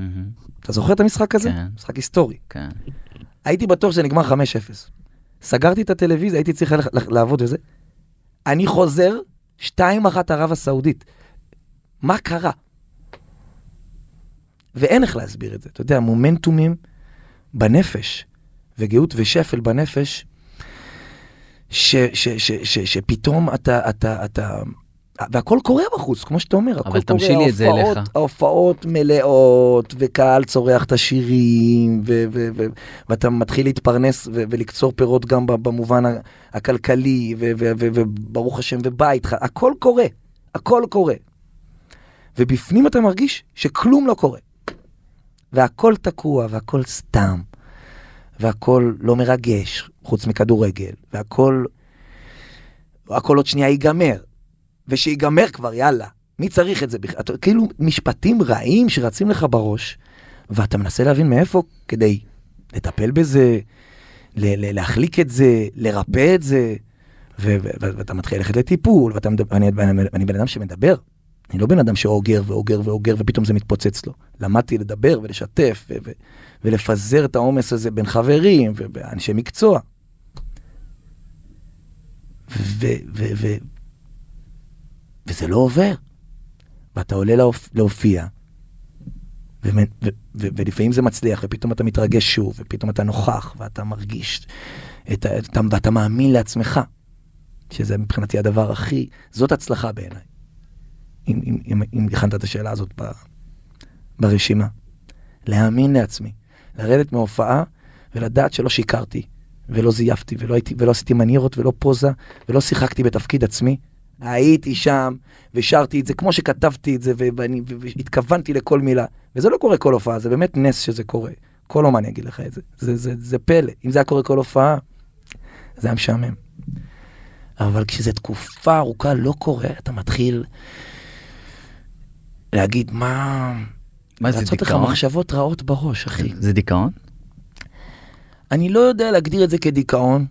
אתה זוכר את המשחק הזה? כן. משחק היסטורי. כן. הייתי בטוח שזה נגמר 5-0. סגרתי את הטלוויזיה, הייתי צריך לעבוד וזה. אני חוזר, 2-1 ערב הסעודית. מה קרה? ואין איך להסביר את זה. אתה יודע, מומנטומים בנפש, וגאות ושפל בנפש, ש, ש, ש, ש, שפתאום אתה, אתה, אתה, והכל קורה בחוץ, כמו שאתה אומר, הכל קורה. תמשיל לי את זה אליך. ההופעות מלאות, וקהל צורח את השירים, ו, ו, ו, ואתה מתחיל להתפרנס ו, ולקצור פירות גם במובן הכלכלי, וברוך השם, ובית, הכל קורה, הכל קורה. ובפנים אתה מרגיש שכלום לא קורה. והכל תקוע, והכל סתם, והכל לא מרגש, חוץ מכדורגל, והכל... הכל עוד שנייה ייגמר. ושיגמר כבר, יאללה. מי צריך את זה בכלל? כאילו משפטים רעים שרצים לך בראש, ואתה מנסה להבין מאיפה כדי לטפל בזה, ל- ל- להחליק את זה, לרפא את זה, ו- ו- ו- ואתה מתחיל ללכת לטיפול, ואתה מדבר, אני, אני, אני בן אדם שמדבר. אני לא בן אדם שאוגר ואוגר ואוגר ופתאום זה מתפוצץ לו. למדתי לדבר ולשתף ו- ו- ולפזר את העומס הזה בין חברים ואנשי מקצוע. ו- ו- ו- וזה לא עובר. ואתה עולה להופ... להופיע, ו- ו- ו- ולפעמים זה מצליח, ופתאום אתה מתרגש שוב, ופתאום אתה נוכח, ואתה מרגיש, את. אתה... ואתה מאמין לעצמך, שזה מבחינתי הדבר הכי, זאת הצלחה בעיניי. אם, אם, אם, אם הכנת את השאלה הזאת ב... ברשימה. להאמין לעצמי, לרדת מההופעה ולדעת שלא שיקרתי, ולא זייפתי, ולא, הייתי, ולא עשיתי מניירות, ולא פוזה, ולא שיחקתי בתפקיד עצמי. הייתי שם, ושרתי את זה כמו שכתבתי את זה, ואני, והתכוונתי לכל מילה. וזה לא קורה כל הופעה, זה באמת נס שזה קורה. כל אומן יגיד לך את זה. זה, זה, זה פלא. אם זה היה קורה כל הופעה, זה היה משעמם. אבל כשזו תקופה ארוכה לא קורה, אתה מתחיל להגיד, מה... מה זה לעשות לך דיכאון? מחשבות רעות בראש, אחי. זה דיכאון? אני לא יודע להגדיר את זה כדיכאון,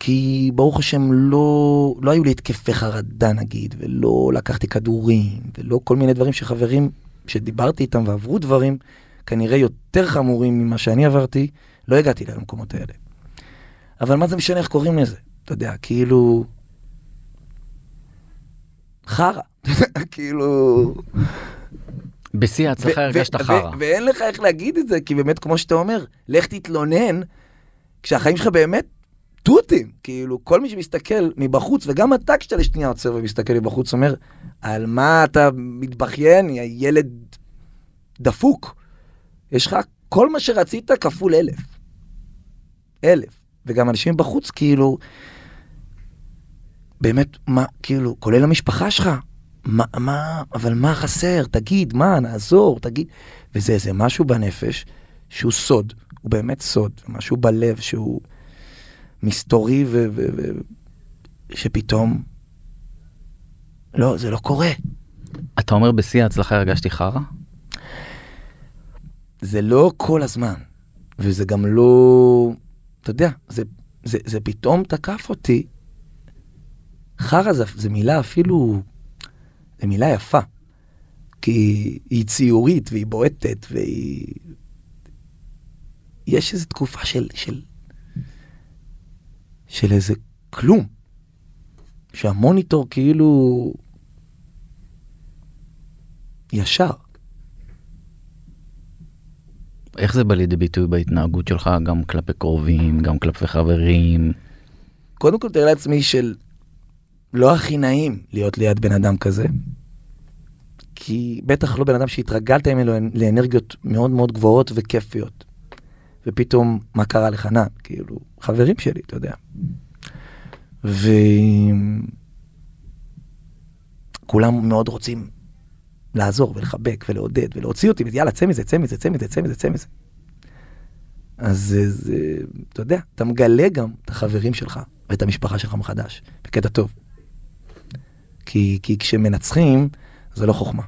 כי ברוך השם לא, לא היו לי התקפי חרדה נגיד, ולא לקחתי כדורים, ולא כל מיני דברים שחברים שדיברתי איתם ועברו דברים כנראה יותר חמורים ממה שאני עברתי, לא הגעתי למקומות האלה. אבל מה זה משנה איך קוראים לזה? אתה יודע, כאילו... חרא. כאילו... בשיא ההצלחה הרגשת חרא. ואין לך איך להגיד את זה, כי באמת, כמו שאתה אומר, לך תתלונן, כשהחיים שלך באמת תותים. כאילו, כל מי שמסתכל מבחוץ, וגם אתה כשאתה לשנייה עוצר ומסתכל מבחוץ, אומר, על מה אתה מתבכיין, יא ילד דפוק. יש לך כל מה שרצית כפול אלף. אלף. וגם אנשים בחוץ, כאילו, באמת, מה, כאילו, כולל המשפחה שלך, מה, מה, אבל מה חסר? תגיד, מה, נעזור, תגיד. וזה איזה משהו בנפש שהוא סוד, הוא באמת סוד, משהו בלב שהוא מסתורי ו... ו, ו שפתאום... לא, זה לא קורה. אתה אומר בשיא ההצלחה הרגשתי חרא? זה לא כל הזמן, וזה גם לא... אתה יודע, זה, זה, זה פתאום תקף אותי. חרא זה, זה מילה אפילו... זה מילה יפה. כי היא ציורית והיא בועטת והיא... יש איזו תקופה של, של... של איזה כלום. שהמוניטור כאילו... ישר. איך זה בא לידי ביטוי בהתנהגות שלך, גם כלפי קרובים, גם כלפי חברים? קודם כל תאר לעצמי של לא הכי נעים להיות ליד בן אדם כזה. כי בטח לא בן אדם שהתרגלת ממנו לאנרגיות מאוד מאוד גבוהות וכיפיות. ופתאום, מה קרה לחנן? כאילו, חברים שלי, אתה יודע. וכולם מאוד רוצים לעזור ולחבק ולעודד ולהוציא אותי, ויאללה, צא מזה, צא מזה, צא מזה, צא מזה, צא מזה. אז זה, זה, אתה יודע, אתה מגלה גם את החברים שלך ואת המשפחה שלך מחדש, בקטע טוב. כי, כי כשמנצחים, זה לא חוכמה.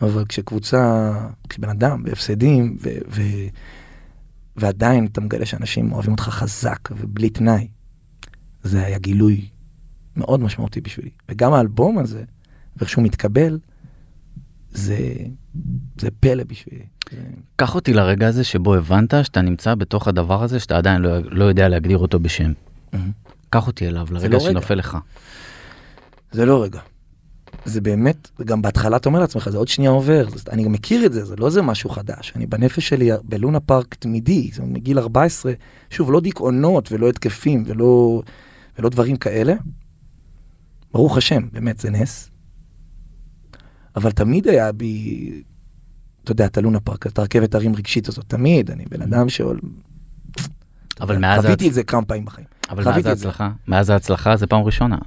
אבל כשקבוצה, כשבן אדם בהפסדים, ו, ו, ועדיין אתה מגלה שאנשים אוהבים אותך חזק ובלי תנאי, זה היה גילוי מאוד משמעותי בשבילי. וגם האלבום הזה, ואיך שהוא מתקבל, זה, זה פלא בשבילי. קח אותי לרגע הזה שבו הבנת שאתה נמצא בתוך הדבר הזה שאתה עדיין לא, לא יודע להגדיר אותו בשם. Mm-hmm. קח אותי אליו, לרגע לא שנופל לך. זה לא רגע. זה באמת, גם בהתחלה אתה אומר לעצמך, זה עוד שנייה עובר, אני גם מכיר את זה, זה לא איזה משהו חדש. אני בנפש שלי בלונה פארק תמידי, זה מגיל 14, שוב, לא דיכאונות ולא התקפים ולא, ולא דברים כאלה. ברוך השם, באמת, זה נס. אבל תמיד היה בי, אתה יודע, את הלונה פארק, את הרכבת הרים רגשית הזאת, תמיד, אני בן אדם שעול... אבל מאז... חוויתי את זה כמה פעמים בחיים. אבל מאז ההצלחה, מאז ההצלחה זה פעם ראשונה.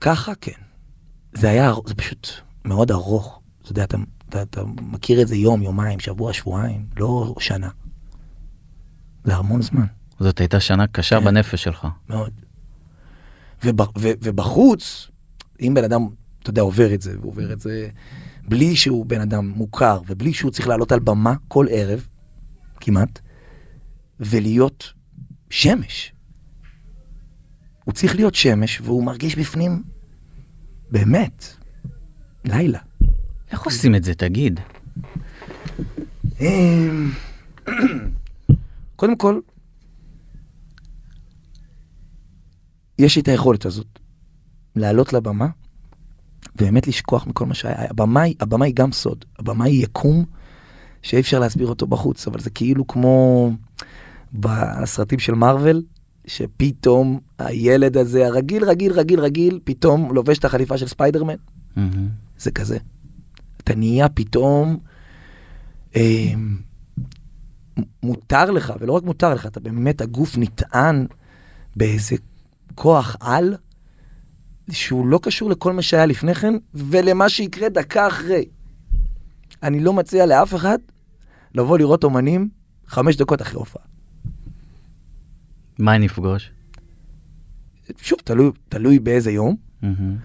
ככה, כן. זה היה, זה פשוט מאוד ארוך. אתה יודע, אתה, אתה, אתה מכיר את זה יום, יומיים, שבוע, שבועיים, לא שנה. זה המון זמן. זאת הייתה שנה קשה כן. בנפש שלך. מאוד. וב, ו, ובחוץ, אם בן אדם, אתה יודע, עובר את זה, ועובר את זה בלי שהוא בן אדם מוכר, ובלי שהוא צריך לעלות על במה כל ערב, כמעט, ולהיות שמש. הוא צריך להיות שמש, והוא מרגיש בפנים, באמת, לילה. איך עושים את זה, תגיד? אמ, קודם כל, יש לי את היכולת הזאת, לעלות לבמה, ובאמת לשכוח מכל מה שהיה. הבמה, הבמה היא גם סוד, הבמה היא יקום שאי אפשר להסביר אותו בחוץ, אבל זה כאילו כמו בסרטים של מארוול, שפתאום הילד הזה, הרגיל, רגיל, רגיל, רגיל, פתאום לובש את החליפה של ספיידרמן. מהמם. זה כזה. אתה נהיה פתאום, אה, מותר לך, ולא רק מותר לך, אתה באמת, הגוף נטען באיזה כוח על, שהוא לא קשור לכל מה שהיה לפני כן, ולמה שיקרה דקה אחרי. אני לא מציע לאף אחד לבוא לראות אומנים חמש דקות אחרי הופעה. מה אני אפגוש? שוב, תלוי, תלוי באיזה יום, מהמם.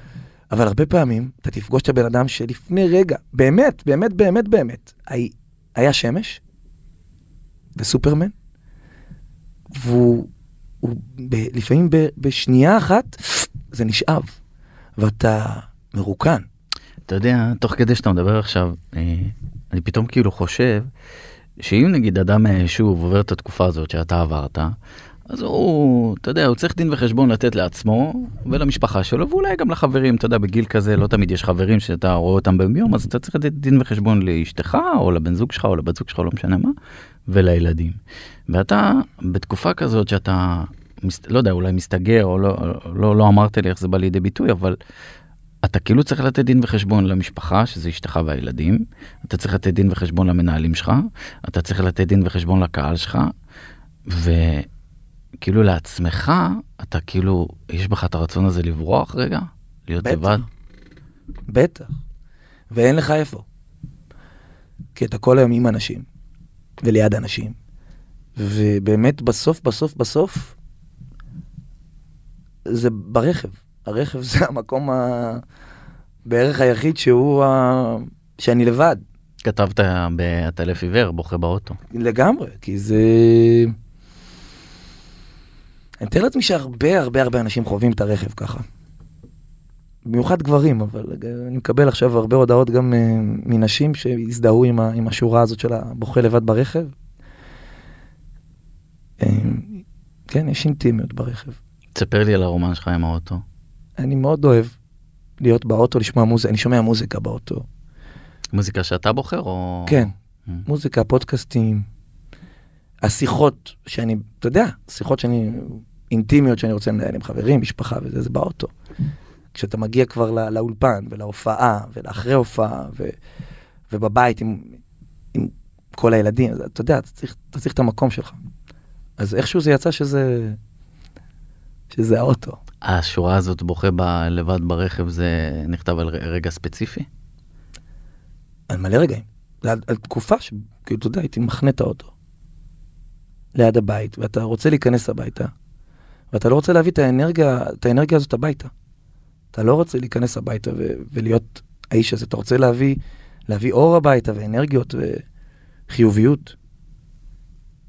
אבל הרבה פעמים אתה תפגוש את הבן אדם שלפני רגע, באמת, באמת, באמת, באמת, הי- היה שמש וסופרמן, והוא הוא ב, לפעמים ב, בשנייה אחת זה נשאב, ואתה מרוקן. אתה יודע, תוך כדי שאתה מדבר עכשיו, אה, אני פתאום כאילו חושב שאם נגיד אדם מהיישוב עובר את התקופה הזאת שאתה עברת, אז הוא, אתה יודע, הוא צריך דין וחשבון לתת לעצמו ולמשפחה שלו, ואולי גם לחברים, אתה יודע, בגיל כזה לא תמיד יש חברים שאתה רואה אותם ביום, אז אתה צריך לתת דין וחשבון לאשתך, או לבן זוג שלך, או לבת זוג שלך, לא משנה מה, ולילדים. ואתה, בתקופה כזאת שאתה, לא יודע, אולי מסתגר, או לא, לא, לא אמרת לי איך זה בא לידי ביטוי, אבל אתה כאילו צריך לתת דין וחשבון למשפחה, שזה אשתך והילדים, אתה צריך לתת דין וחשבון למנהלים שלך, אתה צריך לתת דין וחשבון לקהל שלך, וכאילו לעצמך, אתה כאילו, יש בך את הרצון הזה לברוח רגע? להיות בטח. לבד? בטח. ואין לך איפה. כי אתה כל היום עם אנשים, וליד אנשים. ובאמת, בסוף, בסוף, בסוף, זה ברכב. הרכב זה המקום ה... בערך היחיד שהוא ה... שאני לבד. כתבת בעטלף עיוור, בוכה באוטו. לגמרי, כי זה... אני מתאר לעצמי שהרבה הרבה הרבה אנשים חווים את הרכב ככה. במיוחד גברים, אבל אני מקבל עכשיו הרבה הודעות גם אה, מנשים שהזדהו עם, ה, עם השורה הזאת של הבוכה לבד ברכב. אה, כן, יש אינטימיות ברכב. תספר לי על הרומן שלך עם האוטו. אני מאוד אוהב להיות באוטו, לשמוע מוזיקה, אני שומע מוזיקה באוטו. מוזיקה שאתה בוחר או... כן, Mm. מוזיקה, פודקאסטים, השיחות שאני, אתה יודע, שיחות שאני אינטימיות שאני רוצה לנהל עם חברים, משפחה וזה, זה באוטו. כשאתה מגיע כבר לא, לאולפן ולהופעה ולאחרי הופעה ו, ובבית עם, עם כל הילדים, אז אתה יודע, אתה צריך, אתה צריך את המקום שלך. אז איכשהו זה יצא שזה, שזה האוטו. השורה הזאת בוכה בה לבד ברכב זה נכתב על רגע ספציפי? על מלא רגעים. על, על תקופה ש... כאילו, אתה יודע, הייתי מחנה את האוטו. ליד הבית, ואתה רוצה להיכנס הביתה, ואתה לא רוצה להביא את האנרגיה, את האנרגיה הזאת הביתה. אתה לא רוצה להיכנס הביתה ו- ולהיות האיש הזה, אתה רוצה להביא, להביא אור הביתה ואנרגיות וחיוביות.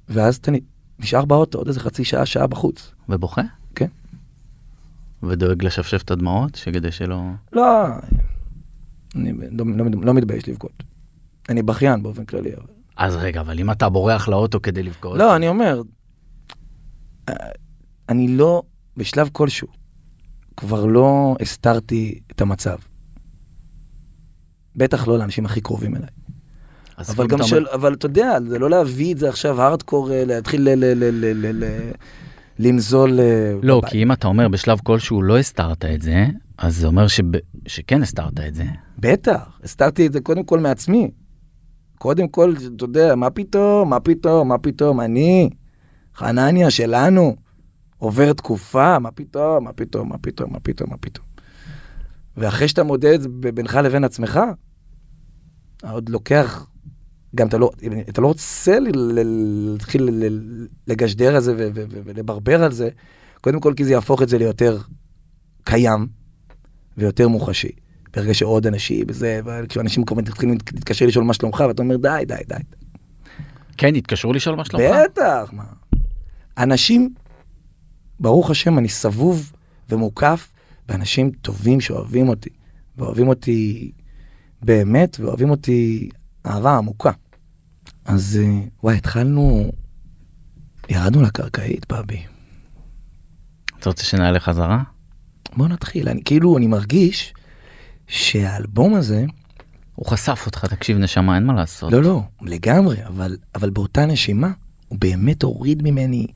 ואז אתה נשאר באוטו עוד איזה חצי שעה, שעה בחוץ. ובוכה? כן. ודואג לשפשף את הדמעות, שכדי שלא... לא, אני לא, לא, לא מתבייש לבכות. אני בכיין באופן כללי. אבל... אז רגע, אבל אם אתה בורח לאוטו כדי לבכות... לא, אני אומר, אני לא, בשלב כלשהו, כבר לא הסתרתי את המצב. בטח לא לאנשים הכי קרובים אליי. אבל גם של, אבל אתה יודע, זה לא להביא את זה עכשיו הארדקור, אה, להתחיל לנזול. אה, לא, כי אם אתה אומר בשלב כלשהו לא הסתרת את זה, אז זה אומר שכן הסתרת את זה. בטח, הסתרתי את זה קודם כל מעצמי. קודם כל, אתה יודע, מה פתאום, מה פתאום, מה פתאום, אני, חנניה שלנו, עובר תקופה, מה פתאום, מה פתאום, מה פתאום, מה פתאום, מה פתאום. ואחרי שאתה מודד בינך לבין עצמך, עוד לוקח, גם אתה לא, אתה לא רוצה להתחיל לגשדר על זה ולברבר על זה, קודם כל כי זה יהפוך את זה ליותר קיים ויותר מוחשי. ברגע שעוד אנשים, וזה, כשאנשים כמובן מתחילים להתקשר לשאול מה שלומך, ואתה אומר די, די, די. כן, התקשרו לשאול מה שלומך? בטח, מה. אנשים, ברוך השם, אני סבוב ומוקף באנשים טובים שאוהבים אותי, ואוהבים אותי באמת, ואוהבים אותי אהבה עמוקה. אז וואי, התחלנו, ירדנו לקרקעית, בבי. אתה רוצה שנעלה חזרה? בוא נתחיל, אני כאילו, אני מרגיש שהאלבום הזה... הוא חשף אותך, תקשיב נשמה, אין מה לעשות. לא, לא, לגמרי, אבל, אבל באותה נשימה, הוא באמת הוריד ממני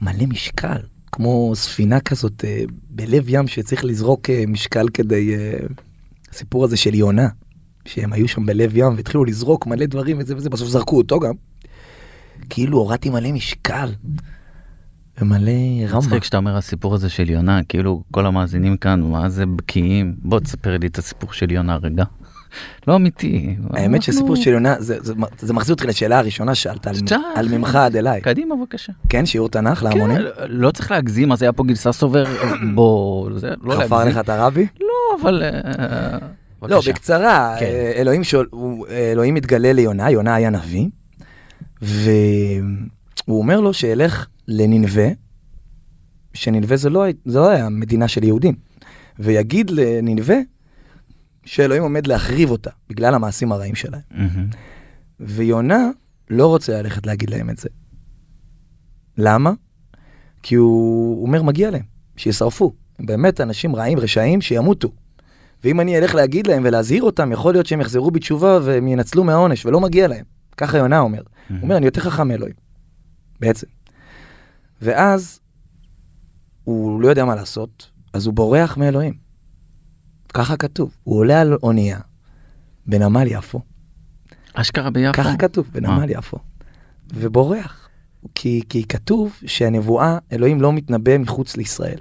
מלא משקל, כמו ספינה כזאת אה, בלב ים שצריך לזרוק אה, משקל כדי... אה, הסיפור הזה של יונה, שהם היו שם בלב ים והתחילו לזרוק מלא דברים וזה וזה, בסוף זרקו אותו גם. כאילו הורדתי מלא משקל. ומלא רמבה. מצחיק שאתה אומר הסיפור הזה של יונה, כאילו כל המאזינים כאן, מה זה בקיאים? בוא תספר לי את הסיפור של יונה רגע. לא אמיתי. האמת שהסיפור של יונה, זה, מחזיר אותי לשאלה הראשונה שאלת, על, ממך עד אליי. קדימה בבקשה. כן, שיעור תנ"ך להמונים? כן, לא צריך להגזים, אז היה פה גרסה סובר, בוא, זה, לא להגזים. חפר לך את הרבי? לא, אבל... לא, בקצרה, כן. אלוהים, שואל, אלוהים מתגלה ליונה, יונה היה נביא, והוא אומר לו שילך לנינווה, שנינווה זה לא, זה לא היה מדינה של יהודים, ויגיד לנינווה שאלוהים עומד להחריב אותה בגלל המעשים הרעים שלהם. Mm-hmm. ויונה לא רוצה ללכת להגיד להם את זה. למה? כי הוא אומר מגיע להם, שישרפו. הם באמת אנשים רעים, רשעים, שימותו. ואם אני אלך להגיד להם ולהזהיר אותם, יכול להיות שהם יחזרו בתשובה והם ינצלו מהעונש, ולא מגיע להם. ככה יונה אומר. Mm-hmm. הוא אומר, אני יותר חכם מאלוהים, בעצם. ואז הוא לא יודע מה לעשות, אז הוא בורח מאלוהים. ככה כתוב. הוא עולה על אונייה בנמל יפו. אשכרה ביפו? ככה כתוב, בנמל יפו. ובורח. כי, כי כתוב שהנבואה, אלוהים לא מתנבא מחוץ לישראל.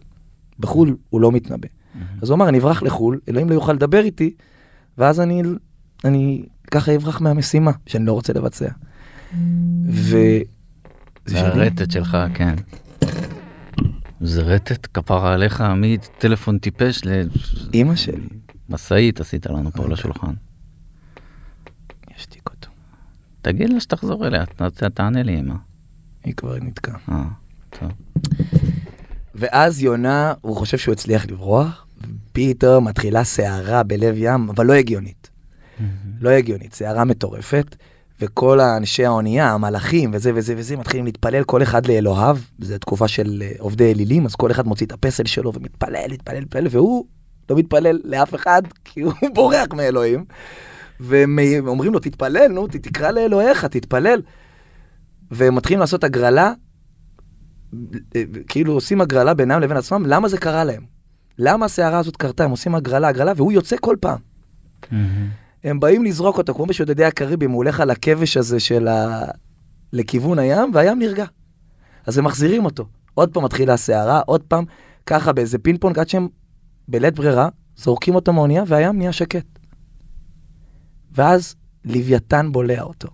בחו"ל הוא לא מתנבא. Mm-hmm. אז הוא אמר, אני אברח לחו"ל, אלוהים לא יוכל לדבר איתי, ואז אני, אני ככה אברח מהמשימה שאני לא רוצה לבצע. ו... זה הרטט שלך, כן. זה רטט כפרה עליך מטלפון טיפש ל... אימא שלי. משאית עשית לנו פה לשולחן. ישתיק אותו. תגיד לה שתחזור אליה, תענה לי אמא. היא כבר נתקעה. אה, טוב. ואז יונה, הוא חושב שהוא הצליח לברוח, פתאום מתחילה סערה בלב ים, אבל לא הגיונית. לא הגיונית, סערה מטורפת. וכל האנשי האונייה, המלאכים וזה וזה וזה, מתחילים להתפלל כל אחד לאלוהיו, זו תקופה של אה, עובדי אלילים, אז כל אחד מוציא את הפסל שלו ומתפלל, מתפלל, מתפלל, והוא לא מתפלל לאף אחד, כי הוא בורח מאלוהים. והם אומרים לו, תתפלל, נו, תקרא לאלוהיך, תתפלל. והם מתחילים לעשות הגרלה אה, כאילו עושים הגרלה בינם לבין עצמם, למה זה קרה להם? למה הסערה הזאת קרתה? הם עושים הגרלה, הגרלה, והוא יוצא כל פעם. מהמם. הם באים לזרוק אותו, כמו בשודדי הקריבים, הוא הולך על הכבש הזה של ה... לכיוון הים, והים נרגע. אז הם מחזירים אותו. עוד פעם מתחילה הסערה, עוד פעם, ככה באיזה פינג פונג, עד שהם בלית ברירה, זורקים אותו מהאונייה, והים נהיה שקט. ואז לוויתן בולע אותו,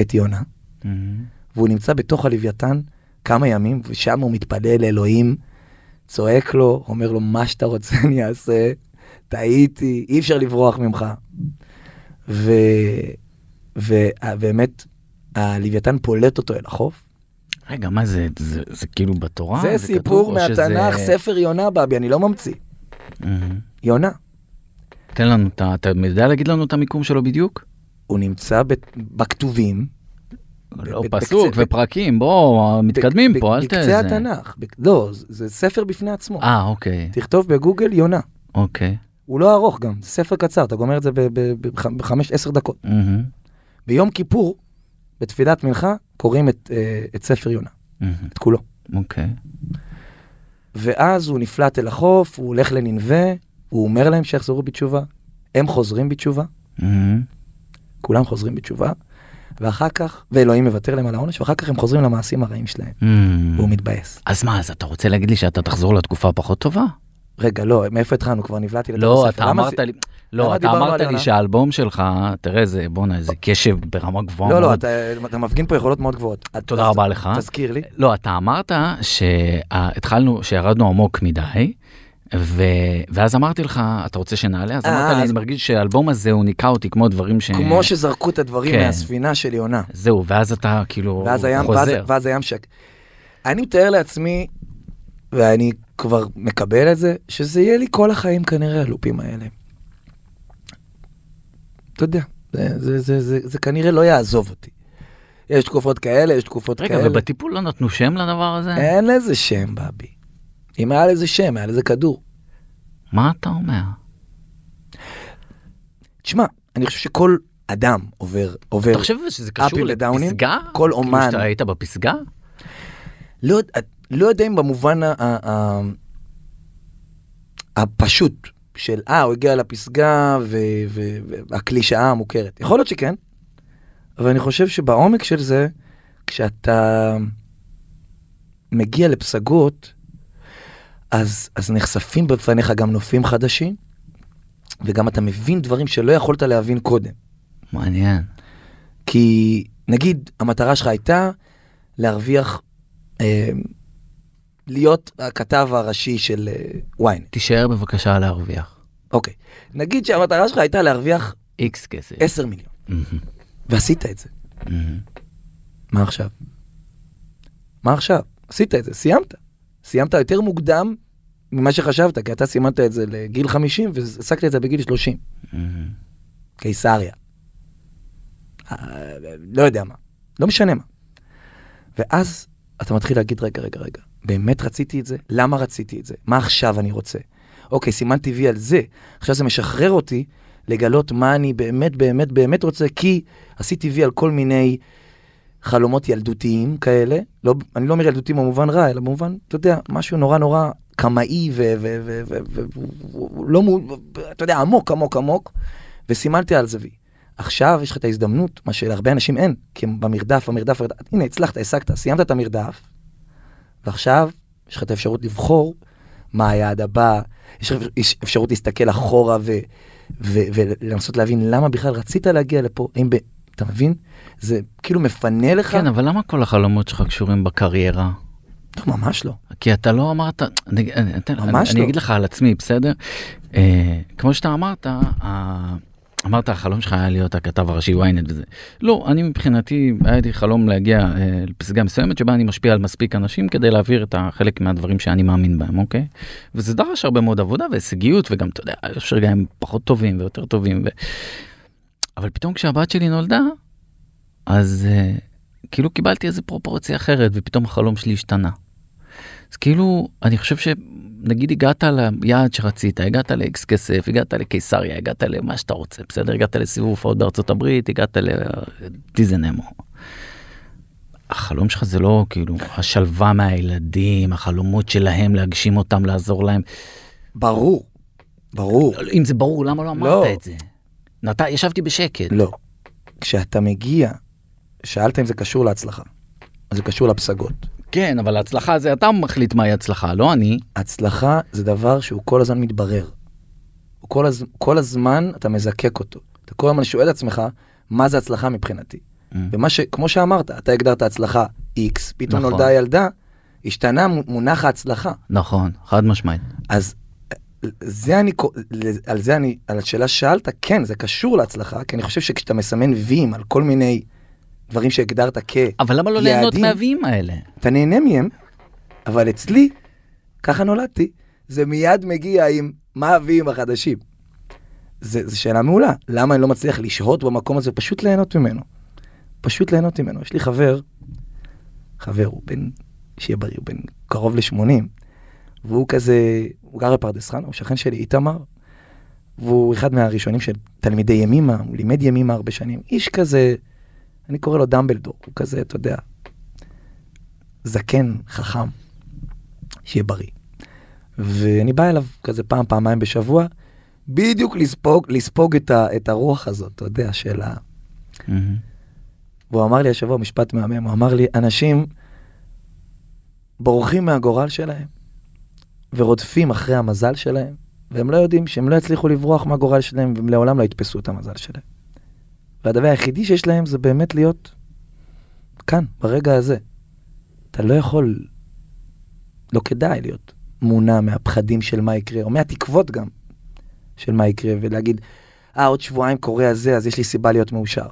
את יונה, מהמם. והוא נמצא בתוך הלוויתן כמה ימים, ושם הוא מתפלל לאלוהים, צועק לו, אומר לו, מה שאתה רוצה אני אעשה, טעיתי, אי אפשר לברוח ממך. ו... ובאמת, הלוויתן פולט אותו אל החוף. רגע, מה זה, זה, זה כאילו בתורה? זה כתוב, סיפור או מהתנ"ך, שזה- ספר יונה בבי, אני לא ממציא. מהמם. יונה. תן לנו, את ה- אתה יודע להגיד לנו את המיקום שלו בדיוק? הוא נמצא ב- בכתובים. לא ב- פסוק בקצה- ופרקים, בוא, מתקדמים ב- פה, אל ת... בקצה זה- התנ"ך. ב- לא, זה- זה ספר בפני עצמו. אה, אוקיי, תכתוב בגוגל יונה. אוקיי. הוא לא ארוך גם, זה ספר קצר, אתה גומר את זה בחמש, עשר דקות. מהמם. ביום כיפור, בתפילת מנחה, קוראים את, אה, את ספר יונה, מהמם. את כולו. אוקיי. ואז הוא נפלט אל החוף, הוא הולך לנינווה, הוא אומר להם שיחזרו בתשובה, הם חוזרים בתשובה, מהמם. כולם חוזרים בתשובה, ואחר כך, ואלוהים מוותר להם על העונש, ואחר כך הם חוזרים למעשים הרעים שלהם, מהמם. והוא מתבאס. אז מה, אז אתה רוצה להגיד לי שאתה תחזור לתקופה פחות טובה? רגע, לא, מאיפה התחלנו? כבר נבלעתי לתוך לא, הספר. אתה אמרת זה- לי, לא, אתה אמרת לי? שהאלבום שלך, תראה איזה, בואנה, איזה קשב ברמה גבוהה לא, לא. אתה, מפגין פה יכולות מאוד גבוהות. תודה רבה לך. תזכיר לי. לא, אתה אמרת שהתחלנו, שירדנו עמוק מדי, ו... ואז אמרתי לך, אתה רוצה שנעלה? אז אה, אמרת לי, אז- אני מרגיש שהאלבום הזה הוא ניקה אותי כמו דברים ש... כמו שזרקו את הדברים כן. מהספינה של יונה. זהו, ואז אתה כאילו ואז הים, ואז, חוזר. ואז הים שק. אני מתאר לעצמי, ואני כבר מקבל את זה, שזה יהיה לי כל החיים כנראה הלופים האלה. אתה יודע, זה, זה, זה, זה, זה כנראה לא יעזוב אותי. יש תקופות כאלה, יש תקופות רגע, כאלה. ובטיפול לא נתנו שם לדבר הזה? אין לזה שם, בבי. אם היה לזה שם, היה לזה כדור. מה אתה אומר? תשמע, אני חושב שכל אדם עובר, עובר, אתה חושב שזה קשור? לפסגה? כל כאילו אומן. שאתה היית בפסגה? לא, לא יודע אם במובן ה- ה- ה- הפשוט של אה, הוא הגיע לפסגה ו- ו- והקלישאה המוכרת. יכול להיות שכן, אבל אני חושב שבעומק של זה, כשאתה מגיע לפסגות, אז, אז נחשפים בפניך גם נופים חדשים, וגם אתה מבין דברים שלא יכולת להבין קודם. מעניין. כי נגיד המטרה שלך הייתה להרוויח, אה, להיות הכתב הראשי של אה, ynet. תישאר בבקשה להרוויח. אוקיי. נגיד שהמטרה שלך הייתה להרוויח איקס כסף. 10 מיליון, מהמם, ועשית את זה. מהמם. מה עכשיו? מה עכשיו? עשית את זה, סיימת. סיימת יותר מוקדם ממה שחשבת, כי אתה סימנת את זה לגיל 50 והעסקת את זה בגיל 30. מהמם. קיסריה. אה, לא יודע מה, לא משנה מה. ואז אתה מתחיל להגיד, רגע, רגע, רגע, באמת רציתי את זה? למה רציתי את זה? מה עכשיו אני רוצה? אוקיי, סימנתי וי על זה, עכשיו זה משחרר אותי לגלות מה אני באמת, באמת, באמת רוצה, כי עשיתי וי על כל מיני חלומות ילדותיים כאלה. לא, אני לא אומר ילדותיים במובן רע, אלא במובן, אתה יודע, משהו נורא נורא קמאי ולא, אתה יודע, עמוק, עמוק, עמוק, וסימנתי על זה וי. עכשיו יש לך את ההזדמנות, מה שלהרבה אנשים אין, כי הם במרדף, המרדף, המרדף, הנה, הצלחת, השגת, סיימת את המרדף, ועכשיו יש לך את האפשרות לבחור מה היעד הבא, יש לך אפשרות להסתכל אחורה ו, ו, ולנסות להבין למה בכלל רצית להגיע לפה, האם ב... אתה מבין? זה כאילו מפנה לך, כן, אבל למה כל החלומות שלך קשורים בקריירה? לא, ממש לא. כי אתה לא אמרת, אני, אני, אני, ממש אני לא. אגיד לך על עצמי, בסדר? אה, כמו שאתה אמרת, אה, אמרת החלום שלך היה להיות הכתב הראשי ynet וזה. לא, אני מבחינתי, היה לי חלום להגיע אה, לפסגה מסוימת שבה אני משפיע על מספיק אנשים כדי להעביר את החלק מהדברים שאני מאמין בהם, אוקיי? וזה דרש הרבה מאוד עבודה והישגיות, וגם, אתה יודע, יש רגעים פחות טובים ויותר טובים. ו... אבל פתאום כשהבת שלי נולדה, אז אה, כאילו קיבלתי איזה פרופורציה אחרת, ופתאום החלום שלי השתנה. אז כאילו, אני חושב שנגיד הגעת ליעד שרצית, הגעת לאקס כסף, הגעת לקיסריה, הגעת למה שאתה רוצה, בסדר? הגעת לסיבוב הופעות בארצות הברית, הגעת לדיזנמו. החלום שלך זה לא כאילו השלווה מהילדים, החלומות שלהם, להגשים אותם, לעזור להם. ברור, ברור. אם זה ברור, למה לא אמרת לא. את זה? נת... ישבתי בשקט. לא. כשאתה מגיע, שאלת אם זה קשור להצלחה. אז זה קשור לפסגות. כן, אבל הצלחה זה אתה מחליט מהי הצלחה, לא אני. הצלחה זה דבר שהוא כל הזמן מתברר. הוא כל, הז... כל הזמן אתה מזקק אותו. אתה כל הזמן שואל את עצמך, מה זה הצלחה מבחינתי? Mm. ומה ש... כמו שאמרת, אתה הגדרת הצלחה X, פתאום נכון. נולדה ילדה, השתנה מו- מונח ההצלחה. נכון, חד משמעית. אז זה אני, על זה אני, על השאלה ששאלת, כן, זה קשור להצלחה, כי אני חושב שכשאתה מסמן ויים על כל מיני דברים שהגדרת כ... אבל למה לא ליהנות. מהוויים האלה? אתה נהנה מהם, אבל אצלי, ככה נולדתי, זה מיד מגיע עם מה הוויים החדשים. זו שאלה מעולה, למה אני לא מצליח לשהות במקום הזה, פשוט ליהנות ממנו. פשוט ליהנות ממנו. יש לי חבר, חבר, הוא בן, שיהיה בריא, הוא בן קרוב ל-80, והוא כזה, הוא גר בפרדס חנה, הוא שכן שלי, איתמר, והוא אחד מהראשונים של תלמידי ימימה, הוא לימד ימימה הרבה שנים. איש כזה, אני קורא לו דמבלדור, הוא כזה, אתה יודע, זקן, חכם, שיהיה בריא. ואני בא אליו כזה פעם, פעמיים בשבוע, בדיוק לספוג, לספוג את, ה, את הרוח הזאת, אתה יודע, של ה... והוא אמר לי השבוע משפט מהמם, הוא אמר לי, אנשים בורחים מהגורל שלהם ורודפים אחרי המזל שלהם, והם לא יודעים שהם לא יצליחו לברוח מהגורל שלהם והם לעולם לא יתפסו את המזל שלהם. והדבר היחידי שיש להם זה באמת להיות כאן, ברגע הזה. אתה לא יכול, לא כדאי להיות מונע מהפחדים של מה יקרה, או מהתקוות גם של מה יקרה, ולהגיד, אה, עוד שבועיים קורה הזה, אז יש לי סיבה להיות מאושר.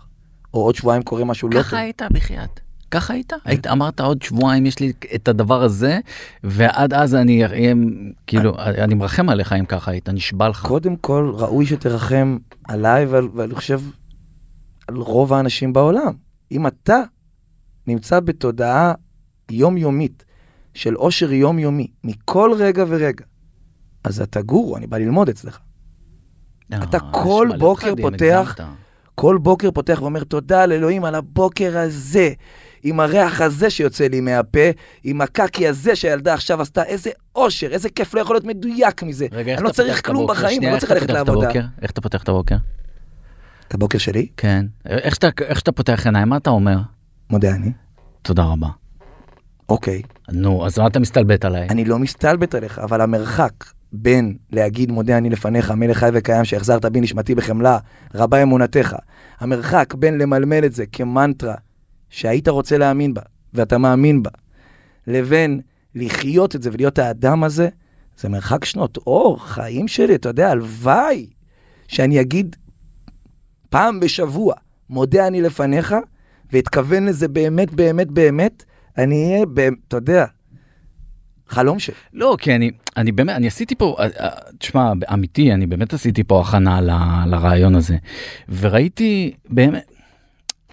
או עוד שבועיים קורה משהו לא טוב. ככה היית בחייאת. ככה היית? היית אמרת עוד שבועיים יש לי את הדבר הזה ועד אז אני אהיה כאילו אני מרחם עליך אם ככה היית נשבע לך. קודם כל, ראוי שתרחם עליי, ואני חושב על רוב האנשים בעולם. אם אתה נמצא בתודעה יומיומית של עושר יומיומי, מכל רגע ורגע, אז אתה גורו, אני בא ללמוד אצלך. אתה אה, כל יש מלא בוקר פותח-. כל בוקר פותח ואומר תודה לאלוהים על הבוקר הזה, עם הריח הזה שיוצא לי מהפה, עם הקקי הזה שהילדה עכשיו עשתה, איזה אושר, איזה כיף, לא יכול להיות מדויק מזה. רגע, אני לא אתה צריך כלום? בחיים, אני לא צריך אתה ללכת לעבודה. הבוקר? איך אתה פותח את הבוקר? את הבוקר שלי, כן. איך שאתה איך שאתה פותח עיניים מה אתה אומר? מודה אני. תודה רבה. אוקיי, נו אז מה אתה מסתלבט עליי? אני לא מסתלבט עליך, אבל המרחק בין להגיד מודה אני לפניך, מלך חי וקיים, שהחזרת בי נשמתי בחמלה, רבה אמונתך. המרחק בין למלמל את זה כמנטרה שהיית רוצה להאמין בה, ואתה מאמין בה, לבין לחיות את זה ולהיות האדם הזה, זה מרחק שנות אור, חיים שלי, אתה יודע, הלוואי שאני אגיד פעם בשבוע, מודה אני לפניך, ואתכוון לזה באמת, באמת, באמת, אני אהיה, אתה יודע, חלום שלי. לא כי אני אני באמת אני עשיתי פה אה, אה, תשמע אמיתי אני באמת עשיתי פה הכנה ל- לרעיון הזה. וראיתי באמת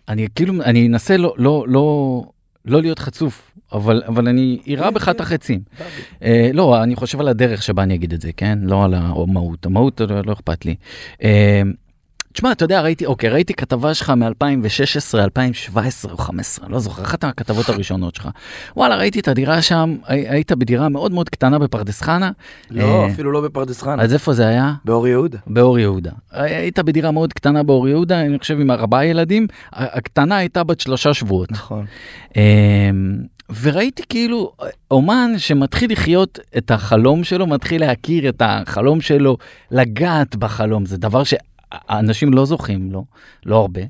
אני כאילו אני אנסה לא לא לא לא להיות חצוף אבל אבל אני אירה בך את החצים. אה, לא אני חושב על הדרך שבה אני אגיד את זה כן? לא על המהות. המהות לא, לא אכפת לי. אה, תשמע אתה יודע ראיתי אוקיי ראיתי כתבה שלך מ-2016 2017 או 15 לא זוכר אחת הכתבות הראשונות שלך וואלה ראיתי את הדירה שם הי- היית בדירה מאוד מאוד קטנה בפרדס חנה לא, אה, אפילו לא בפרדס חנה, אז איפה זה היה? באור יהודה. באור יהודה. היית בדירה מאוד קטנה באור יהודה אני חושב עם ארבעה ילדים הקטנה הייתה בת שלושה שבועות. נכון. אמ, וראיתי כאילו אומן שמתחיל לחיות את החלום שלו מתחיל להכיר את החלום שלו לגעת בחלום זה דבר שאנשים לא זוכים לו לא הרבה.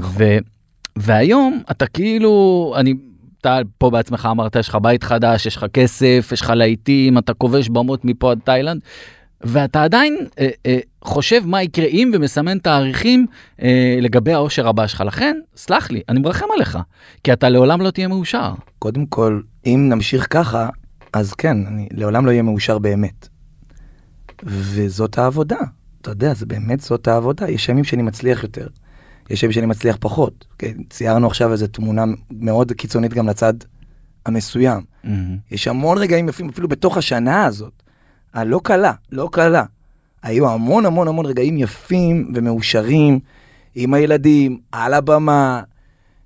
ו, והיום אתה כאילו אני. אתה פה בעצמך אמרת יש לך בית חדש יש לך כסף יש לך להיטים אתה כובש במות מפה עד תאילנד ואתה עדיין אה, אה, חושב מה יקרה אם ומסמן תאריכים אה, לגבי העושר הבא שלך לכן סלח לי אני מרחם עליך כי אתה לעולם לא תהיה מאושר. קודם כל, אם נמשיך ככה, אז כן, אני לעולם לא אהיה מאושר באמת. וזאת העבודה. אתה יודע, זה באמת זאת העבודה. יש ימים שאני מצליח יותר, יש ימים שאני מצליח פחות. כן, ציירנו עכשיו איזו תמונה מאוד קיצונית גם לצד המסוים. יש המון רגעים יפים, אפילו בתוך השנה הזאת, הלא קלה, לא קלה. היו המון המון המון רגעים יפים ומאושרים עם הילדים, על הבמה,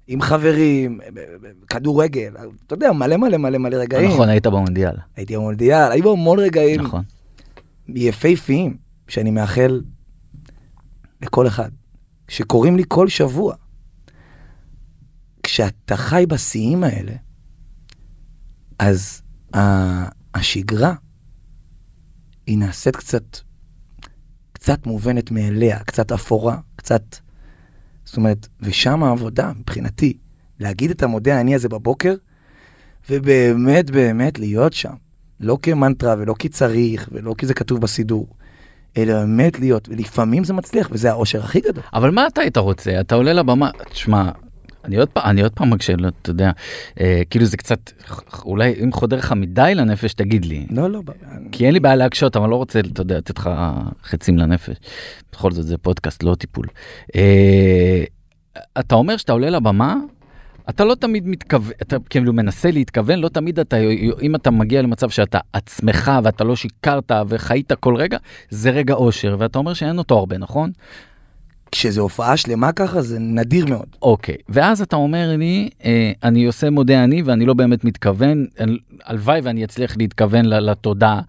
עם חברים, כדורגל, אתה יודע, מלא מלא מלא מלא רגעים. נכון, היית במונדיאל. הייתי במונדיאל, היו המון רגעים נכון. יפהפיים, שאני מאחל לכל אחד, שקורים לי כל שבוע. כשאתה חי בשיאים האלה, אז השגרה, היא נעשית קצת, קצת מובנת מאליה, קצת אפורה, קצת... זאת אומרת, ושם העבודה, מבחינתי, להגיד את המודה אני הזה בבוקר, ובאמת באמת להיות שם. לא כמנטרה ולא כי צריך ולא כי זה כתוב בסידור, אלא באמת להיות, ולפעמים זה מצליח, וזה האושר הכי גדול. אבל מה אתה היית רוצה? אתה עולה לבמה, תשמע, אני עוד פעם, אני עוד פעם מקשה, לא, אתה יודע, אה, כאילו זה קצת, אולי אם חודר לך מדי לנפש, תגיד לי. לא, לא, כי אין לי בעיה להקשות, אבל לא רוצה, אתה יודע, לתת לך חצים לנפש. בכל זאת זה פודקאסט, לא טיפול. אה, אתה אומר שאתה עולה לבמה, אתה לא תמיד מתכוון, אתה כאילו מנסה להתכוון, לא תמיד אתה, אם אתה מגיע למצב שאתה עצמך ואתה לא שיקרת וחיית כל רגע, זה רגע אושר, ואתה אומר שאין אותו הרבה, נכון? כשזו הופעה שלמה ככה, זה נדיר מאוד. אוקיי, ואז אתה אומר לי, אה, אני עושה מודה אני ואני לא באמת מתכוון, הלוואי ואני אצליח להתכוון ל- לתודעה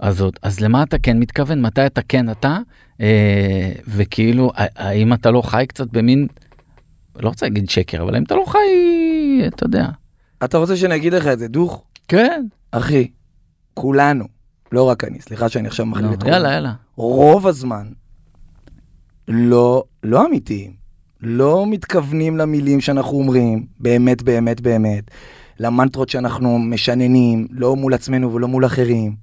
הזאת. אז למה אתה כן מתכוון? מתי אתה כן אתה? אה, וכאילו, האם אתה לא חי קצת במין, לא רוצה להגיד שקר, אבל האם אתה לא חי, אתה יודע. אתה רוצה שאני אגיד לך את זה, דוך? כן. אחי, כולנו, לא רק אני, סליחה שאני עכשיו מכליל נו, את כולם. יאללה, יאללה. רוב הזמן לא, לא אמיתיים. לא מתכוונים למילים שאנחנו אומרים, באמת, באמת, באמת. למנטרות שאנחנו משננים, לא מול עצמנו ולא מול אחרים.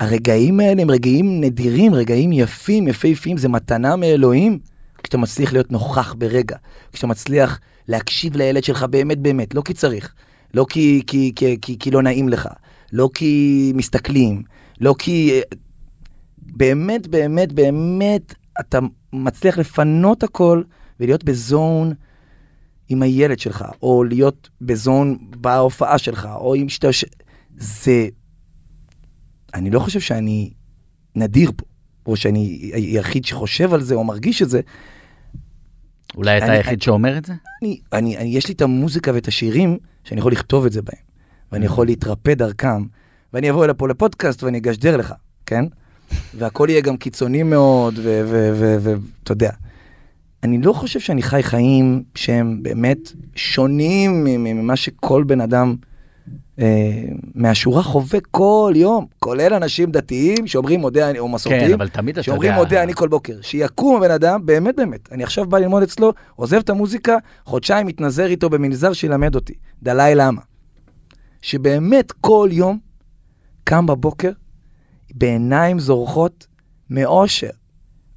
הרגעים האלה הם רגעים נדירים, רגעים יפים, יפהפיים, זה מתנה מאלוהים. כשאתה מצליח להיות נוכח ברגע, כשאתה מצליח להקשיב לילד שלך באמת באמת, לא כי צריך, לא כי, כי, כי, כי, כי לא נעים לך, לא כי מסתכלים, לא כי... באמת, באמת, באמת, אתה מצליח לפנות הכל ולהיות בזון עם הילד שלך, או להיות בזון בהופעה שלך, או עם שאתה... זה... אני לא חושב שאני נדיר פה, או שאני היחיד שחושב על זה או מרגיש את זה. אולי אתה היחיד שאומר את זה? אני, אני, אני, יש לי את המוזיקה ואת השירים שאני יכול לכתוב את זה בהם, ואני יכול להתרפא דרכם, ואני אבוא לפה לפודקאסט ואני אגשדר לך, כן? והכל יהיה גם קיצוני מאוד, ואתה יודע. אני לא חושב שאני חי חיים שהם באמת שונים ממה שכל בן אדם מהשורה חווה כל יום, כולל אנשים דתיים שאומרים מודה אני, או מסורתיים. כן, אבל תמיד אתה שאומרים יודע... מודה אני כל בוקר. שיקום הבן אדם, באמת באמת. אני עכשיו בא ללמוד אצלו, עוזב את המוזיקה, חודשיים מתנזר איתו במנזר שילמד אותי. דלאי למה. שבאמת כל יום קם בבוקר בעיניים זורחות מאושר,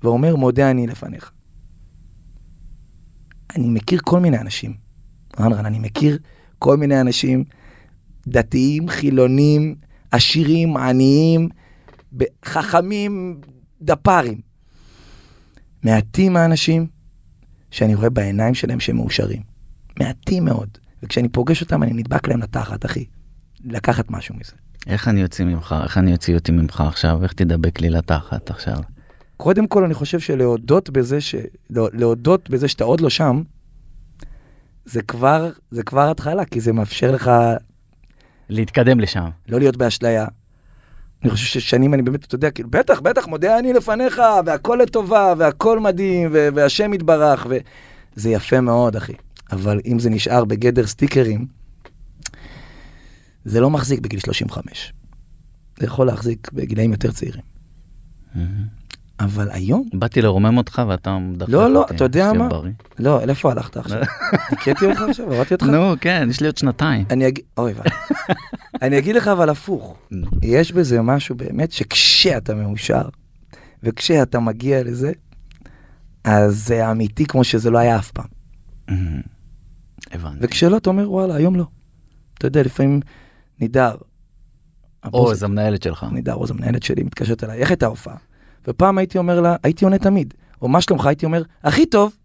ואומר מודה אני לפניך. אני מכיר כל מיני אנשים, רן רן, אני מכיר כל מיני אנשים דתיים, חילונים, עשירים, עניים, חכמים, דפ"רים. מעטים האנשים שאני רואה בעיניים שלהם שהם מאושרים. מעטים מאוד. וכשאני פוגש אותם אני נדבק להם לתחת, אחי. לקחת משהו מזה. איך אני יוצא ממך? איך אני אוציא אותי ממך עכשיו? איך תדבק לי לתחת עכשיו? קודם כל אני חושב שלהודות בזה, ש... לא- להודות בזה שאתה עוד לא שם, זה כבר, זה כבר התחלה, כי זה מאפשר לך להתקדם לשם. לא להיות באשליה. אני חושב ששנים אני באמת, אתה יודע, כאילו, בטח, בטח, מודה אני לפניך, והכל לטובה, והכל מדהים, והשם יתברך, וזה יפה מאוד, אחי. אבל אם זה נשאר בגדר סטיקרים, זה לא מחזיק בגיל 35. זה יכול להחזיק בגילאים יותר צעירים. אבל היום, באתי לרומם אותך ואתה מדפק לא, לא, אתה יודע מה? בריא. לא, לאיפה הלכת עכשיו? הכיתי אותך עכשיו? הורדתי אותך? נו, כן, יש לי עוד שנתיים. אני אגיד, אוי ואי. אני אגיד לך אבל הפוך. יש בזה משהו באמת שכשאתה מאושר, וכשאתה מגיע לזה, אז זה אמיתי כמו שזה לא היה אף פעם. הבנתי. וכשלא, אתה אומר, וואלה, היום לא. אתה יודע, לפעמים נידר. הבוס- עוז, המנהלת שלך. נידר עוז, המנהלת שלי, מתקשרת אליי, איך הייתה ההופעה? ופעם הייתי אומר לה, הייתי עונה תמיד, או מה שלומך? הייתי אומר, הכי טוב.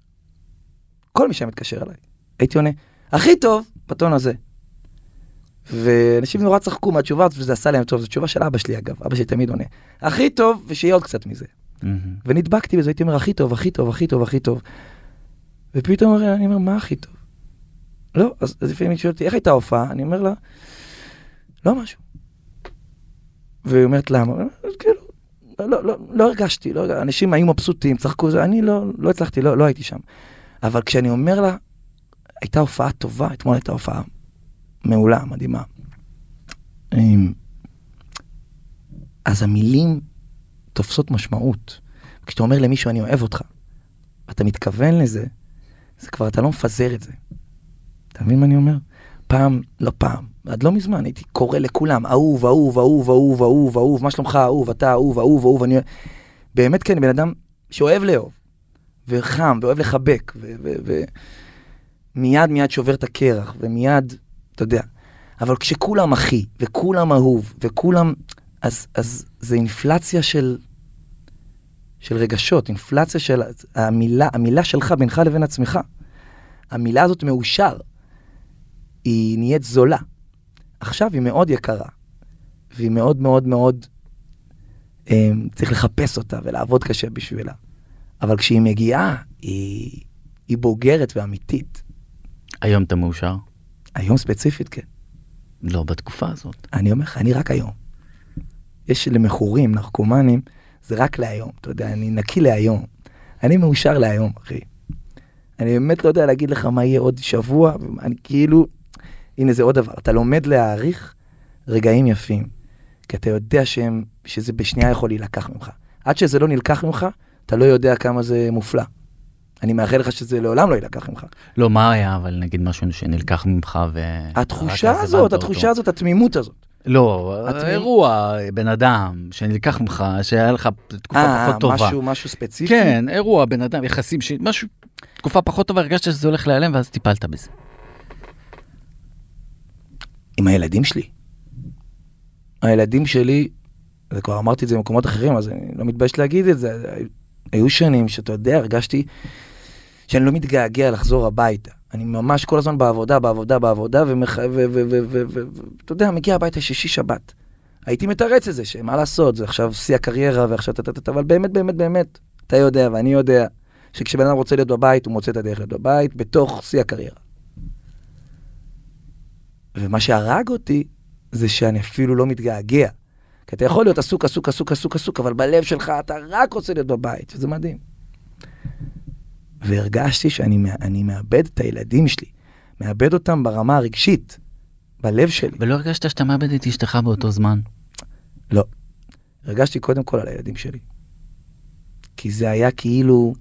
כל מי שהיה מתקשר אליי. הייתי עונה, הכי טוב, בטון הזה. ואנשים נורא צחקו מהתשובה הזאת, וזה עשה להם טוב, זו תשובה של אבא שלי אגב, אבא שלי תמיד עונה, הכי טוב, ושיהיה עוד קצת מזה. מהמם. ונדבקתי בזה, הייתי אומר, הכי טוב, הכי טוב, הכי טוב, הכי טוב. ופתאום אני אומר, מה הכי טוב? לא, אז אז לפעמים היא שואלת אותי, איך הייתה ההופעה? אני אומר לה, לא משהו. והיא אומרת, למה? כאילו, לא, לא, לא, לא הרגשתי, לא. אנשים היו מבסוטים, צחקו, אני לא, לא הצלחתי, לא, לא הייתי שם. אבל כשאני אומר לה, הייתה הופעה טובה, אתמול הייתה הופעה מעולה, מדהימה. אמ, אז המילים תופסות משמעות. כשאתה אומר למישהו, אני אוהב אותך, ואתה מתכוון לזה, זה כבר, אתה לא מפזר את זה. אתה מבין מה אני אומר? פעם, לא פעם, עד לא מזמן הייתי קורא לכולם, אהוב, אהוב, אהוב, אהוב, אהוב, אהוב, מה שלומך, אהוב, אתה אהוב, אהוב, אהוב, אני... באמת כן, בן אדם שאוהב לאהוב, וחם, ואוהב לחבק, ומיד מיד שובר את הקרח, ומיד, אתה יודע. אבל כשכולם אחי, וכולם אהוב, וכולם... אז, אז זה אינפלציה של, של רגשות, אינפלציה של המילה, המילה שלך בינך לבין עצמך. המילה הזאת מאושר. היא נהיית זולה. עכשיו היא מאוד יקרה, והיא מאוד מאוד מאוד, אה, צריך לחפש אותה ולעבוד קשה בשבילה. אבל כשהיא מגיעה, היא, היא בוגרת ואמיתית. היום אתה מאושר? היום ספציפית, כן. לא בתקופה הזאת. אני אומר לך, אני רק היום. יש למכורים, נרקומנים, זה רק להיום. אתה יודע, אני נקי להיום. אני מאושר להיום, אחי. אני באמת לא יודע להגיד לך מה יהיה עוד שבוע, אני כאילו, הנה זה עוד דבר, אתה לומד להעריך רגעים יפים, כי אתה יודע שהם, שזה בשנייה יכול להילקח ממך. עד שזה לא נלקח ממך, אתה לא יודע כמה זה מופלא. אני מאחל לך שזה לעולם לא יילקח ממך. לא, מה היה, אבל נגיד משהו שנלקח ממך ו... התחושה הזאת, התחושה. הזאת, התמימות הזאת. לא, התמימות- אירוע, בן אדם, שנלקח ממך, שהיה לך תקופה אה, פחות טובה. משהו, משהו ספציפי? כן, אירוע, בן אדם, יחסים, ש... משהו, תקופה פחות טובה, הרגשת שזה הולך להיעלם ואז טיפלת בזה. עם הילדים שלי. הילדים שלי, וכבר אמרתי את זה במקומות אחרים, אז אני לא מתבייש להגיד את זה, היו שנים שאתה יודע, הרגשתי שאני לא מתגעגע לחזור הביתה. אני ממש כל הזמן בעבודה, בעבודה, בעבודה, ואתה יודע, מגיע הביתה שישי שבת. הייתי מתרץ את זה, שמה לעשות, זה עכשיו שיא הקריירה, ועכשיו טה-טה-טה, אבל באמת, באמת, באמת, אתה יודע ואני יודע, שכשבן אדם רוצה להיות בבית, הוא מוצא את הדרך להיות בבית, בתוך שיא הקריירה. ומה שהרג אותי, זה שאני אפילו לא מתגעגע. כי אתה יכול להיות עסוק, עסוק, עסוק, עסוק, עסוק, אבל בלב שלך אתה רק רוצה להיות בבית, וזה מדהים. והרגשתי שאני מא- אני מאבד את הילדים שלי, מאבד אותם ברמה הרגשית, בלב שלי. ולא הרגשת שאתה מאבד את אשתך באותו זמן? לא. הרגשתי קודם כל על הילדים שלי. כי זה היה כאילו,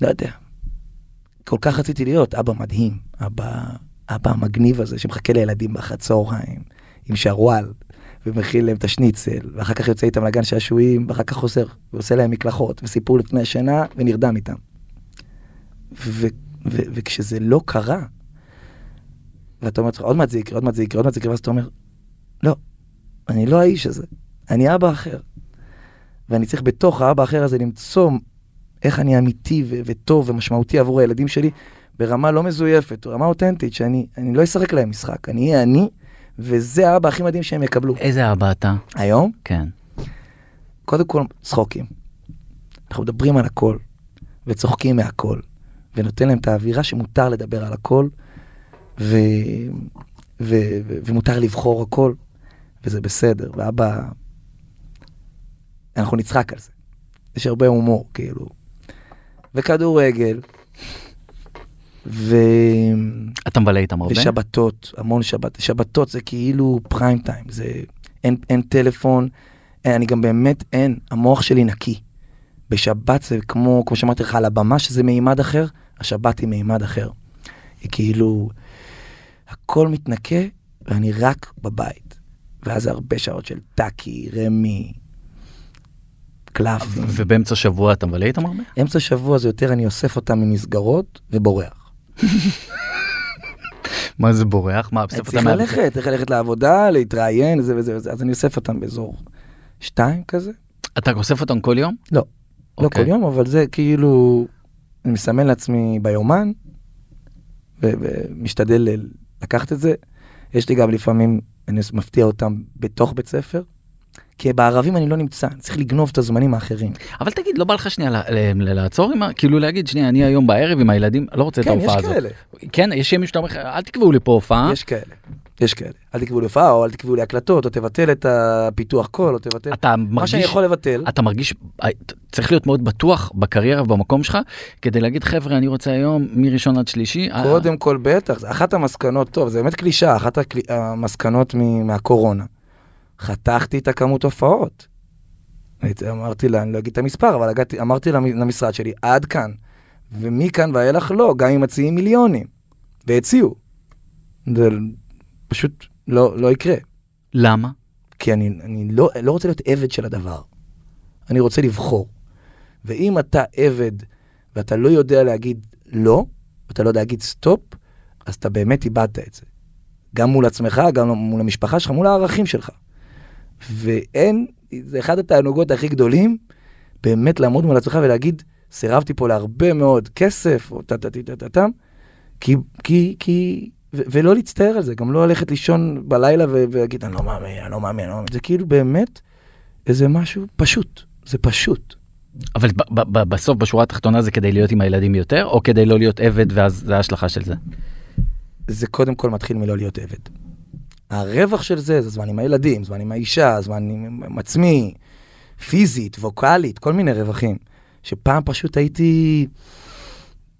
לא יודע, כל כך רציתי להיות אבא מדהים, אבא, אבא המגניב הזה שמחכה לילדים באחר צהריים, עם שרוואל, ומכין להם את השניצל, ואחר כך יוצא איתם לגן שעשועים, ואחר כך חוזר, ועושה להם מקלחות, וסיפור לפני השינה, ונרדם איתם. ו- ו- וכשזה לא קרה, ואתה אומר, עוד מעט זה יקרה, עוד מעט זה יקרה, עוד מעט זה יקרה, ואז אתה אומר, לא, אני לא האיש הזה, אני אבא אחר. ואני צריך בתוך האבא האחר הזה למצוא איך אני אמיתי ו- וטוב ומשמעותי עבור הילדים שלי ברמה לא מזויפת, רמה אותנטית, שאני אני לא אשחק להם משחק, אני אהיה אני, וזה האבא הכי מדהים שהם יקבלו. איזה אבא אתה? היום, כן. קודם כל, צחוקים. אנחנו מדברים על הכל, וצוחקים מהכל, ונותן להם את האווירה שמותר לדבר על הכל, ו... ו... ו... ומותר לבחור הכל, וזה בסדר. ואבא, אנחנו נצחק על זה. יש הרבה הומור, כאילו. וכדורגל, ו... אתה מבלה איתם הרבה? ושבתות, המון שבת, שבתות זה כאילו פריים טיים, זה אין, אין טלפון, אין, אני גם באמת אין, המוח שלי נקי. בשבת זה כמו, כמו שאמרתי לך על הבמה שזה מימד אחר, השבת היא מימד אחר. היא כאילו, הכל מתנקה ואני רק בבית. ואז הרבה שעות של טאקי, רמי, קלפים. ובאמצע שבוע אתה מבלה איתם הרבה? אמצע שבוע זה יותר אני אוסף אותם ממסגרות ובורח. מה זה בורח? מה, בסוף צריך ללכת, צריך ללכת לעבודה, להתראיין, זה וזה וזה, אז אני אוסף אותם באזור שתיים כזה. אתה אוסף אותם כל יום? לא, לא אוקיי. כל יום, אבל זה כאילו, אני מסמן לעצמי ביומן, ומשתדל לקחת את זה. יש לי גם לפעמים, אני מפתיע אותם בתוך בית ספר, כי בערבים אני לא נמצא, אני צריך לגנוב את הזמנים האחרים. אבל תגיד, לא בא לך שנייה לעצור עם ה... כאילו להגיד, שנייה, אני היום בערב עם הילדים, לא רוצה את כן, יש ההופעה הזאת. כאלה, כן, יש ימים שאתה אומר אל תקבעו לי פה הופעה. יש כאלה, יש כאלה. אל תקבעו לי הופעה, או אל תקבעו לי הקלטות, או תבטל את הפיתוח קול, או תבטל. אתה מה שאני מרגיש, יכול לבטל, אתה מרגיש, אה, צריך להיות מאוד בטוח בקריירה ובמקום שלך, כדי להגיד, חבר'ה, אני רוצה היום מראשון עד שלישי. אה, קודם כל בטח, אחת המסקנות, טוב, זה באמת קלישאה, אחת המסקנות מהקורונה. חתכתי את הכמות הופעות. אמרתי לה, אני לא אגיד את המספר, אבל הגעתי, אמרתי למ- למשרד שלי, עד כאן. ומכאן ואילך לא, גם אם מציעים מיליונים. והציעו. זה פשוט לא, לא יקרה. למה? כי אני, אני לא, לא רוצה להיות עבד של הדבר. אני רוצה לבחור. ואם אתה עבד ואתה לא יודע להגיד לא, ואתה לא יודע להגיד סטופ, אז אתה באמת איבדת את זה. גם מול עצמך, גם מול המשפחה שלך, מול הערכים שלך. ואין, זה אחד התענוגות הכי גדולים, באמת לעמוד מול עצמך ולהגיד, סירבתי פה להרבה מאוד כסף, או טה-טה-טה-טה-טם, כי, כי, כי, ו- ולא להצטער על זה, גם לא ללכת לישון בלילה ו- ולהגיד, אני לא מאמין, אני לא מאמין, אני לא מאמין. זה כאילו באמת איזה משהו פשוט, זה פשוט. אבל ב- ב- ב- בסוף, בשורה התחתונה זה כדי להיות עם הילדים יותר, או כדי לא להיות עבד ואז זה ההשלכה של זה? זה קודם כל מתחיל מלא להיות עבד. הרווח של זה, זה זמן עם הילדים, זמן עם האישה, זמן עם עצמי, פיזית, ווקאלית, כל מיני רווחים. שפעם פשוט הייתי...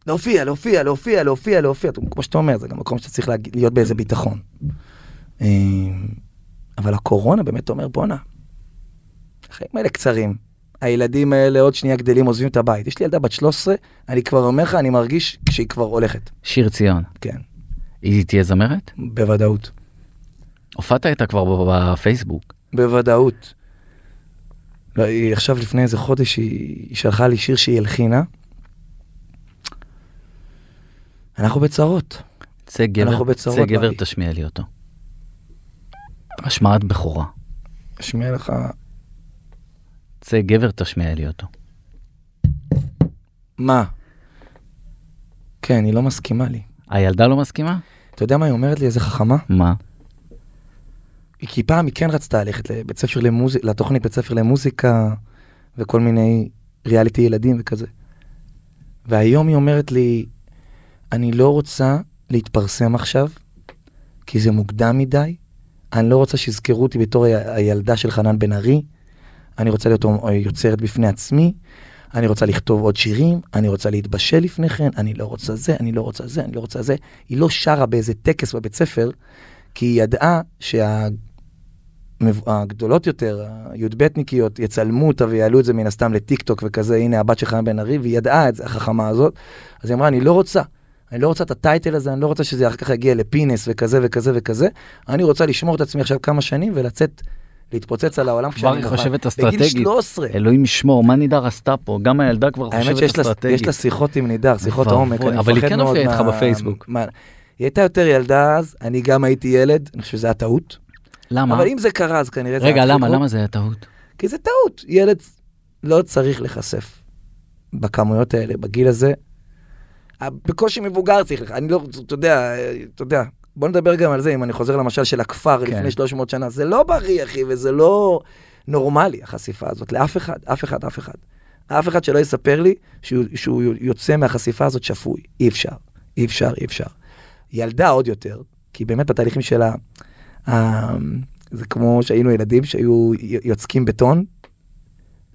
להופיע, להופיע, להופיע, להופיע, להופיע. כמו שאתה אומר, זה גם מקום שאתה צריך להגיד, להיות באיזה ביטחון. אמ, אבל הקורונה באמת אומר, בואנה, החיים האלה קצרים. הילדים האלה עוד שנייה גדלים, עוזבים את הבית. יש לי ילדה בת 13, אני כבר אומר לך, אני מרגיש שהיא כבר הולכת. שיר ציון, כן, היא תהיה זמרת? בוודאות. הופעת איתה כבר בפייסבוק. בוודאות. לא, היא עכשיו לפני איזה חודש היא, שלחה לי שיר שהיא הלחינה. אנחנו בצרות. צא גבר, אנחנו בצרות, צא גבר. תשמיע לי אותו. השמעת בכורה. אשמיע לך... צא גבר תשמיע לי אותו. מה? כן, היא לא מסכימה לי. הילדה לא מסכימה? אתה יודע מה היא אומרת לי? איזה חכמה? מה? כי פעם היא כן רצתה ללכת לבית ספר למוזיקה, לתוכנית בית ספר למוזיקה וכל מיני ריאליטי ילדים וכזה. והיום היא אומרת לי, אני לא רוצה להתפרסם עכשיו, כי זה מוקדם מדי, אני לא רוצה שיזכרו אותי בתור ה- הילדה של חנן בן ארי, אני רוצה להיות יוצרת בפני עצמי, אני רוצה לכתוב עוד שירים, אני רוצה להתבשל לפני כן, אני לא רוצה זה, אני לא רוצה זה, אני לא רוצה זה. היא לא שרה באיזה טקס בבית ספר, כי היא ידעה שהגדולות יותר, הי"בניקיות, יצלמו אותה ויעלו את זה מן הסתם לטיק טוק וכזה, הנה הבת של חנן בן ארי, והיא ידעה את זה, החכמה הזאת. אז היא אמרה, אני לא רוצה, אני לא רוצה את הטייטל הזה, אני לא רוצה שזה אחר כך יגיע לפינס וכזה וכזה וכזה, אני רוצה לשמור את עצמי עכשיו כמה שנים ולצאת, להתפוצץ על העולם כבר היא. חושבת בגיל אסטרטגית. 13. אלוהים ישמור, מה נידר עשתה פה? גם הילדה כבר האמת חושבת שיש אסטרטגית. יש לה שיחות עם נידר, שיחות עומק, אני אבל היא מפחד כן מאוד הופיעה איתך בפייסבוק. היא הייתה יותר ילדה אז, אני גם הייתי ילד, אני חושב שזה היה טעות. למה? אבל אם זה קרה, אז כנראה זה רגע, למה? למה זה היה טעות? כי זה טעות. ילד לא צריך להיחשף בכמויות האלה, בגיל הזה. בקושי מבוגר צריך, לך- אני לא, אתה יודע, אתה יודע. בוא נדבר גם על זה, אם אני חוזר למשל של הכפר כן. לפני 300 שנה, זה לא בריא, אחי, וזה לא נורמלי, החשיפה הזאת, לאף אחד, אף אחד, אף אחד. אף אחד שלא יספר לי שהוא, שהוא יוצא מהחשיפה הזאת שפוי. אי אפשר, אי אפשר, אי אפשר. ילדה עוד יותר, כי באמת בתהליכים שלה, זה כמו שהיינו ילדים שהיו יוצקים בטון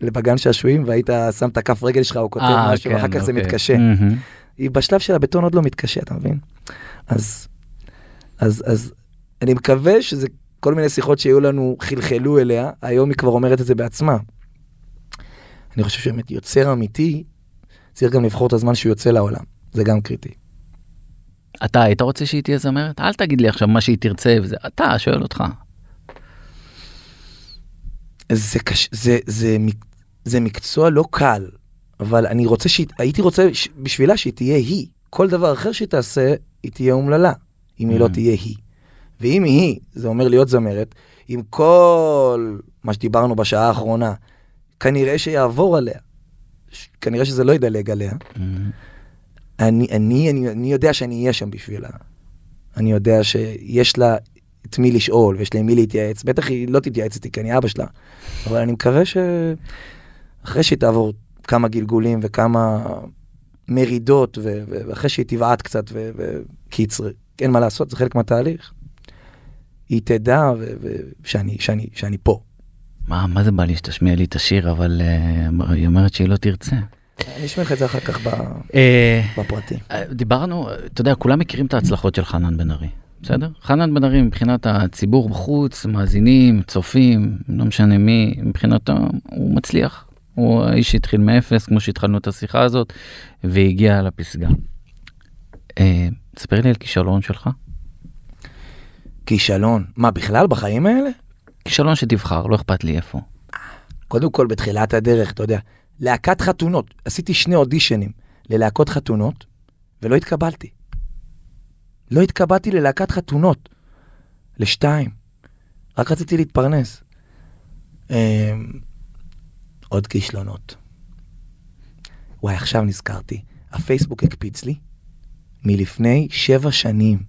בגן שעשועים, והיית שם את הכף רגל שלך או כותב אה, משהו, כן, ואחר כך זה אוקיי. מתקשה. היא בשלב של הבטון עוד לא מתקשה, אתה מבין? אז, אז, אז אני מקווה שזה כל מיני שיחות שהיו לנו חלחלו אליה, היום היא כבר אומרת את זה בעצמה. אני חושב שבאמת יוצר אמיתי, צריך גם לבחור את הזמן שהוא יוצא לעולם, זה גם קריטי. אתה היית רוצה שהיא תהיה זמרת? אל תגיד לי עכשיו מה שהיא תרצה וזה, אתה שואל אותך. זה, קש... זה, זה, מק- זה מקצוע לא קל, אבל אני רוצה שהיא, הייתי רוצה ש... בשבילה שהיא תהיה היא. כל דבר אחר שהיא תעשה, היא תהיה אומללה, אם היא לא Mm. תהיה היא. ואם היא זה אומר להיות זמרת, עם כל מה שדיברנו בשעה האחרונה, כנראה שיעבור עליה. כנראה שזה לא ידלג עליה. מהמם. אני, אני, אני, אני יודע שאני אהיה שם בשבילה. אני יודע שיש לה את מי לשאול ויש לי עם מי להתייעץ. בטח היא לא תתייעץ איתי כי אני אבא שלה, אבל אני מקווה שאחרי שהיא תעבור כמה גלגולים וכמה מרידות, ו- ו- ואחרי שהיא תבעט קצת, ו- וקיצר, אין מה לעשות, זה חלק מהתהליך. היא תדע ו- ו- שאני, שאני, שאני פה. מה, מה זה בא לי שתשמיע לי את השיר, אבל uh, היא אומרת שהיא לא תרצה. אני אשמיע לך את זה אחר כך Uh, בפרטי. דיברנו, אתה יודע, כולם מכירים את ההצלחות של חנן בן ארי, בסדר? חנן בן ארי מבחינת הציבור בחוץ, מאזינים, צופים, לא משנה מי, מבחינתו הוא מצליח. הוא האיש שהתחיל מאפס, כמו שהתחלנו את השיחה הזאת, והגיע לפסגה. אה, תספר לי על כישלון שלך. כישלון. מה, בכלל בחיים האלה? כישלון שתבחר, לא אכפת לי איפה. קודם כל, בתחילת הדרך, אתה יודע, להקת חתונות. עשיתי שני אודישנים ללהקות חתונות, ולא התקבלתי. לא התקבלתי ללהקת חתונות. לשתיים. רק רציתי להתפרנס. אמ, עוד כישלונות. וואי, עכשיו נזכרתי. הפייסבוק הקפיץ לי מלפני שבע שנים,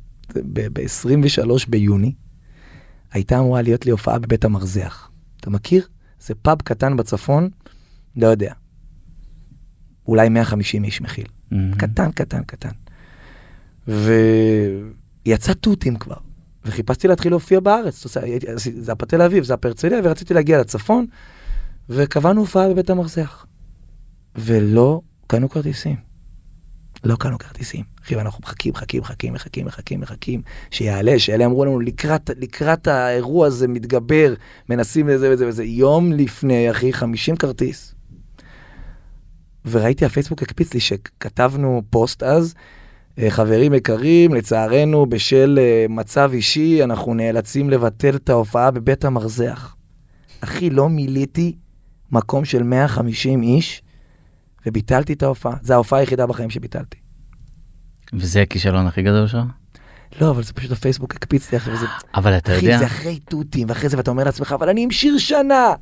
ב-23 ביוני, הייתה אמורה להיות לי הופעה בבית המרזח. אתה מכיר? זה פאב קטן בצפון, לא יודע. אולי 150 איש מכיל. Mhm. קטן, קטן, קטן. ויצא תותים כבר, וחיפשתי להתחיל להופיע בארץ. זה הפע תל אביב, זה הפע הרצליה, ורציתי להגיע לצפון, וקבענו הופעה בבית המרזח. ולא קנו כרטיסים. לא קנו כרטיסים. אחי, ואנחנו מחכים, מחכים, מחכים, מחכים, מחכים, מחכים, שיעלה, שאלה אמרו לנו, לקראת, לקראת האירוע הזה מתגבר, מנסים לזה וזה וזה. יום לפני, אחי, 50 כרטיס. וראיתי, הפייסבוק הקפיץ לי שכתבנו פוסט אז, אה, חברים יקרים, לצערנו, בשל אה, מצב אישי, אנחנו נאלצים לבטל את ההופעה בבית המרזח. אחי, לא מילאתי מקום של 150 איש, וביטלתי את ההופעה. זו ההופעה היחידה בחיים שביטלתי. וזה הכישלון הכי גדול שלך? לא, אבל זה פשוט הפייסבוק הקפיץ לי אחרי זה. אבל אתה אחי, יודע, זה אחרי תותים, ואחרי זה, ואתה אומר לעצמך, אבל אני עם שיר שנה,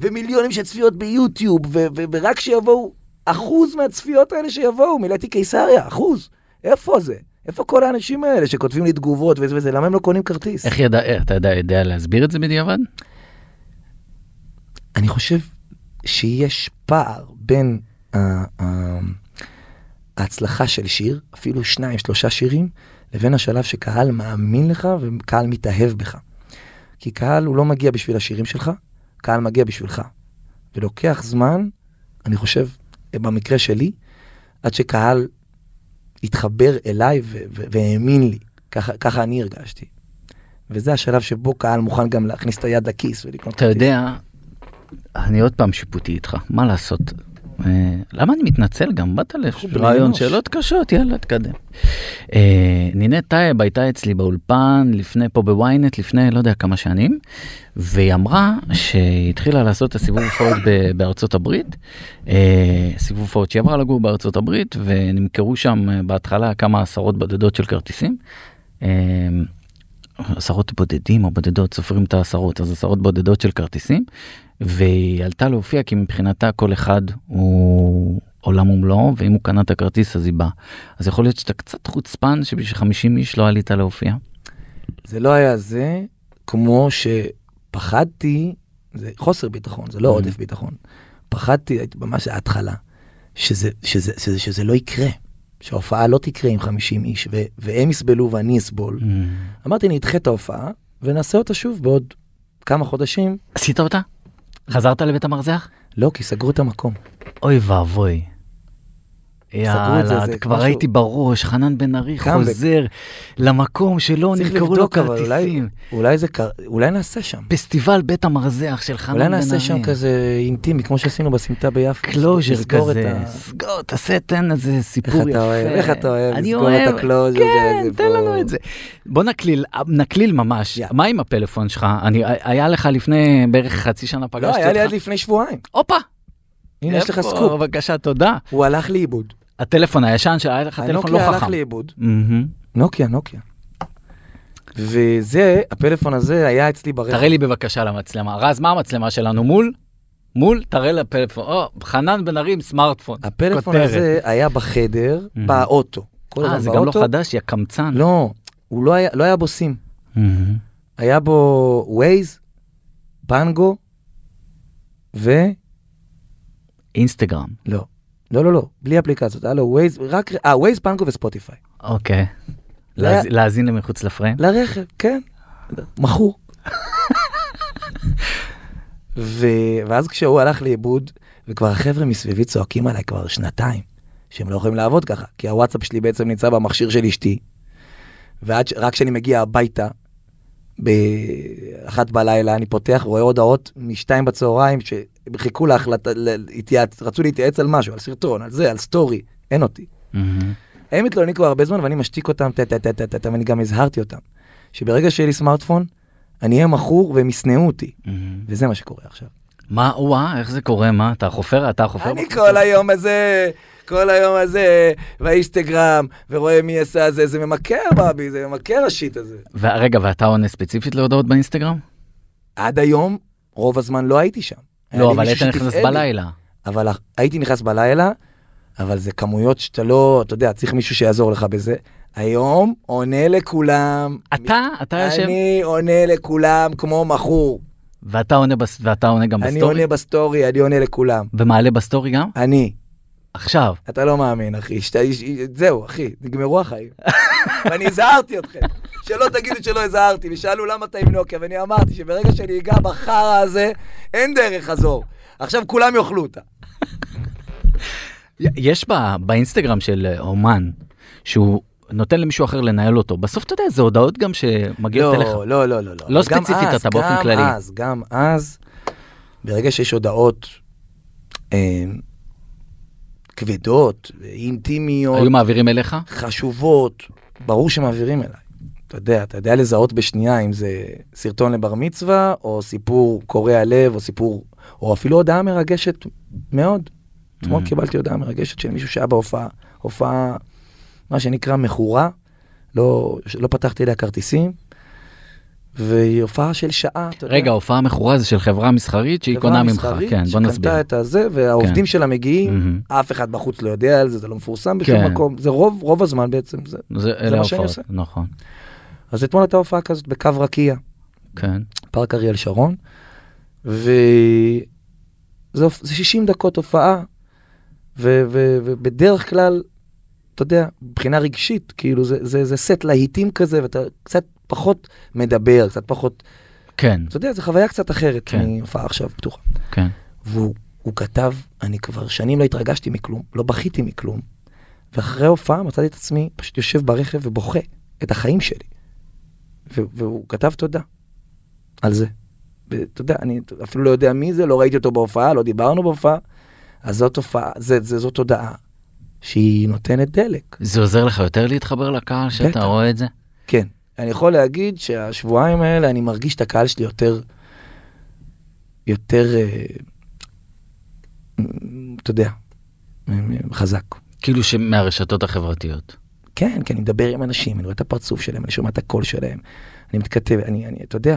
ומיליונים של צפיות ביוטיוב, ו- ו- ורק שיבואו, אחוז מהצפיות האלה שיבואו, מילאתי קיסריה, אחוז. איפה זה? איפה כל האנשים האלה שכותבים לי תגובות וזה וזה, למה הם לא קונים כרטיס? איך ידע, איך- אתה יודע, יודע להסביר את זה בדיעבד? אני חושב שיש פער בין ה- ה- ההצלחה של שיר, אפילו שניים, שלושה שירים, לבין השלב שקהל מאמין לך וקהל מתאהב בך. כי קהל הוא לא מגיע בשביל השירים שלך, קהל מגיע בשבילך. ולוקח זמן, אני חושב, במקרה שלי, עד שקהל התחבר אליי והאמין לי. ככה, ככה אני הרגשתי. וזה השלב שבו קהל מוכן גם להכניס את היד לכיס ולקנות אתה יודע, אני עוד פעם שיפוטי איתך, מה לעשות? אה, למה אני מתנצל גם? באת לרעיון. שאלות קשות, יאללה, תקדם. אה, נינט טייב הייתה אצלי באולפן לפני, פה בוויינט, לפני לא יודע כמה שנים, והיא אמרה שהיא התחילה לעשות את הסיבוב הופעות בארצות הברית, אה, סיבוב הופעות שהיא עברה לגור בארצות הברית, ונמכרו שם בהתחלה כמה עשרות בודדות של כרטיסים. עשרות בודדים או בודדות, סופרים את העשרות, אז עשרות בודדות של כרטיסים, והיא עלתה להופיע כי מבחינתה כל אחד הוא עולם ומלואו, ואם הוא קנה את הכרטיס אז היא באה. אז יכול להיות שאתה קצת חוצפן שבשביל 50 איש לא עלית להופיע. זה לא היה זה, כמו שפחדתי, זה חוסר ביטחון, זה לא Mm. עודף ביטחון. פחדתי, ממש ההתחלה, שזה, שזה, שזה, שזה לא יקרה, שההופעה לא תקרה עם 50 איש, ו, והם יסבלו ואני אסבול. אמרתי, אני אדחה את ההופעה, ונעשה אותה שוב בעוד כמה חודשים. עשית אותה? חזרת לבית המרזח? לא, כי סגרו את המקום. אוי ואבוי. יאללה, כבר משהו- ראיתי בראש, חנן בן ארי. חוזר למקום שלא נמכרו לו אולי, כרטיסים. אולי זה קר... אולי נעשה שם. פסטיבל בית המרזח של חנן בן אולי ארי. נעשה שם כזה אינטימי, כמו שעשינו בסמטה ביפו. closure כזה, סגור, תעשה, תן איזה איך סיפור יפה. אתה אוהב, איך אתה אוהב אני לסגור את ה closure כן, תן. לנו את זה. בוא נקליל, נקליל ממש. יאללה. מה עם הפלאפון שלך? אני, היה לך לפני בערך חצי שנה פגשתי לא, אותך. היה לי עד לפני שבועיים. הופה. הנה, יש לך? סקופ. בבקשה, תודה. הוא הלך לאיבוד. הטלפון הישן שהיה לך טלפון הנוקיה לא הלך חכם. לאיבוד. מהמם. נוקיה, נוקיה. וזה, הפלאפון הזה היה אצלי ברכב. תראה לי בבקשה למצלמה. רז, מה המצלמה שלנו? מול? מול? תראה לפלאפון. או, חנן בן ארי עם סמארטפון. הפלאפון כותרת. הזה היה בחדר. באוטו. אה, זה גם לא. חדש, יא קמצן. לא, הוא לא היה, לא היה בו סים. היה בו ווייז, פנגו, ו... אינסטגרם. לא. לא, לא, לא, בלי אפליקציות, היה לו ווייז, רק, אה, ווייז, פנגו וספוטיפיי. אוקיי. להאזין למחוץ לפריים? לרכב, כן, מכור. ו... ואז כשהוא הלך לאיבוד, וכבר החבר'ה מסביבי צועקים עליי כבר שנתיים, שהם לא יכולים לעבוד ככה, כי הוואטסאפ שלי בעצם נמצא במכשיר של אשתי, ורק. כשאני מגיע הביתה, באחת בלילה, אני פותח, רואה הודעות משתיים בצהריים, שחיכו להחלטה, להתייעץ, רצו להתייעץ על משהו, על סרטון, על זה, על סטורי, אין אותי. מהמם. הם מתלוננים כבר הרבה זמן ואני משתיק אותם, טה טה טה טה טה ואני גם הזהרתי אותם. שברגע שיהיה לי סמארטפון, אני אהיה מכור והם ישנאו אותי. מהמם. וזה מה שקורה עכשיו. מה, וואה, איך זה קורה? מה, אתה חופר? אתה חופר? אני כל היום הזה, כל היום הזה, באינסטגרם, ורואה מי עשה זה, זה ממכר בבי, זה ממכר השיט הזה. ורגע, ואתה עונה ספציפית להודעות באינסטגרם? עד היום, רוב הזמן לא הייתי שם. לא, אבל היית נכנס. בלילה. אבל הייתי נכנס בלילה, אבל זה כמויות שאתה לא, אתה יודע, צריך מישהו שיעזור לך בזה. היום עונה לכולם. אתה, אתה יושב, אני עונה לכולם כמו מכור. ואתה עונה בס- ואתה עונה גם אני בסטורי? עונה בסטורי, אני עונה לכולם. ומעלה בסטורי גם? אני. עכשיו. אתה לא מאמין, אחי. שת... זהו, אחי, נגמרו החיים. ואני הזהרתי אתכם. שלא תגידו שלא הזהרתי, ושאלו למה אתה עם נוקיה, ואני אמרתי שברגע שאני אגע בחרא הזה, אין דרך חזור. עכשיו כולם יאכלו אותה. יש ב- באינסטגרם של אה, אומן, שהוא נותן למישהו אחר לנהל אותו, בסוף אתה יודע, זה הודעות גם שמגיעות אליך. לא, לא, לא, לא. לא גם ספציפית אז, אתה, באופן גם כללי. אז, גם אז, ברגע שיש הודעות אה, כבדות, אינטימיות, היו מעבירים אליך? חשובות, ברור שמעבירים אליי. אתה יודע, אתה יודע לזהות בשנייה אם זה סרטון לבר מצווה, או סיפור קורע לב, או סיפור, או אפילו הודעה מרגשת מאוד. אתמול Mm. קיבלתי הודעה מרגשת של מישהו שהיה בהופעה, הופעה, מה שנקרא מכורה, לא, לא פתחתי אליה כרטיסים, והיא הופעה של שעה, אתה יודע. רגע, הופעה מכורה זה של חברה מסחרית שהיא חברה קונה ממך, מסחרית כן, בוא נסביר. שקנתה את הזה, והעובדים כן. שלה מגיעים, מהמם. אף אחד בחוץ לא יודע על זה, זה לא מפורסם בשום כן. מקום, זה רוב, רוב הזמן בעצם. זה. זה אלה מה שאני עושה. נכון, אז אתמול הייתה הופעה כזאת בקו רקיע, כן. פארק אריאל שרון, וזה הופ- זה 60 דקות הופעה, ו- ו- ובדרך כלל, אתה יודע, מבחינה רגשית, כאילו זה, זה, זה סט להיטים כזה, ואתה קצת פחות מדבר, קצת פחות, כן, אתה יודע, זו חוויה קצת אחרת כן. מהופעה עכשיו פתוחה. כן. והוא הוא כתב, אני כבר שנים לא התרגשתי מכלום, לא בכיתי מכלום, ואחרי ההופעה מצאתי את עצמי פשוט יושב ברכב ובוכה את החיים שלי. והוא כתב תודה על זה. ואתה יודע, אני אפילו לא יודע מי זה, לא ראיתי אותו בהופעה, לא דיברנו בהופעה, אז זאת הופעה, זה, זה, זאת תודעה שהיא נותנת דלק. זה עוזר לך יותר להתחבר לקהל שאתה בטח. רואה את זה? כן, אני יכול להגיד שהשבועיים האלה אני מרגיש את הקהל שלי יותר, יותר, אה, אתה יודע, חזק. כאילו שמהרשתות החברתיות. כן, כי אני מדבר עם אנשים, אני רואה את הפרצוף שלהם, אני שומע את הקול שלהם, אני מתכתב, אני, אני, אתה יודע,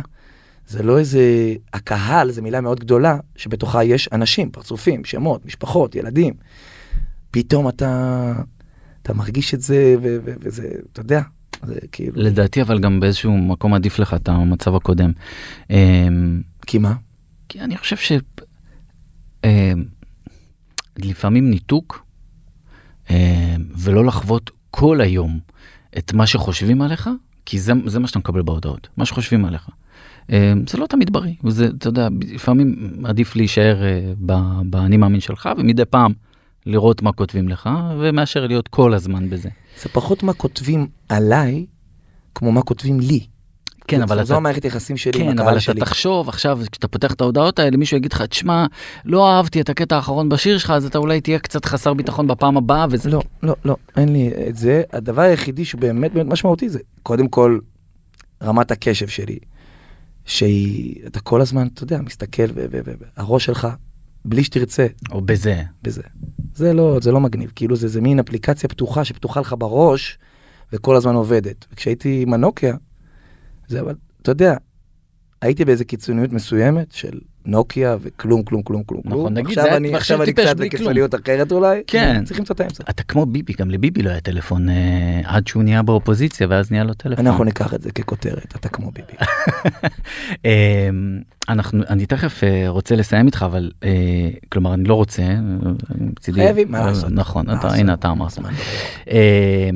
זה לא איזה, הקהל זה מילה מאוד גדולה, שבתוכה יש אנשים, פרצופים, שמות, משפחות, ילדים. פתאום אתה, אתה מרגיש את זה, ו- ו- וזה, אתה יודע, זה כאילו, לדעתי אבל גם באיזשהו מקום עדיף לך את המצב הקודם. אמ, כי מה? כי אני חושב ש... אמ, לפעמים ניתוק אמ, ולא לחוות כל היום את מה שחושבים עליך, כי זה, זה מה שאתה מקבל בהודעות, מה שחושבים עליך. אמ, זה לא תמיד בריא, וזה, אתה יודע, לפעמים עדיף להישאר אה, באני מאמין שלך, ומדי פעם לראות מה כותבים לך, ומאשר להיות כל הזמן בזה. זה פחות מה כותבים עליי, כמו מה כותבים לי. כן, זו- אבל זו אתה... המערכת יחסים שלי עם כן, הקהל אבל אתה שלי. תחשוב עכשיו, כשאתה פותח את ההודעות האלה, מישהו יגיד לך, תשמע, לא אהבתי את הקטע האחרון בשיר שלך, אז אתה אולי תהיה קצת חסר ביטחון בפעם הבאה, וזה... לא, לא, לא, אין לי את זה. הדבר היחידי שהוא באמת באמת משמעותי זה, קודם כל, רמת הקשב שלי, שהיא, אתה כל הזמן, אתה יודע, מסתכל, והראש שלך, בלי שתרצה, או בזה. בזה. זה לא, זה לא מגניב, כאילו זה, זה מין אפליקציה פתוחה שפתוחה לך בראש, וכל הזמן עובדת. וכשהייתי עם הנוקיה, זה אבל, אתה יודע, הייתי באיזה קיצוניות מסוימת של נוקיה וכלום, כלום, כלום, כלום. נכון. נגיד, עכשיו זה אני, עכשיו אני קצת. בקיצוניות אחרת אולי. כן. צריך למצוא את האמצע. אתה כמו ביבי, גם לביבי לא היה טלפון אה, עד שהוא נהיה באופוזיציה ואז נהיה לו טלפון. אנחנו ניקח את זה ככותרת, אתה כמו ביבי. אה, אנחנו, אני תכף אה, רוצה לסיים איתך, אבל אה, כלומר אני לא רוצה. אה, מצידי- חייבים, מה לעשות? נכון, מה אתה? הנה אתה אמרת. לא. אה,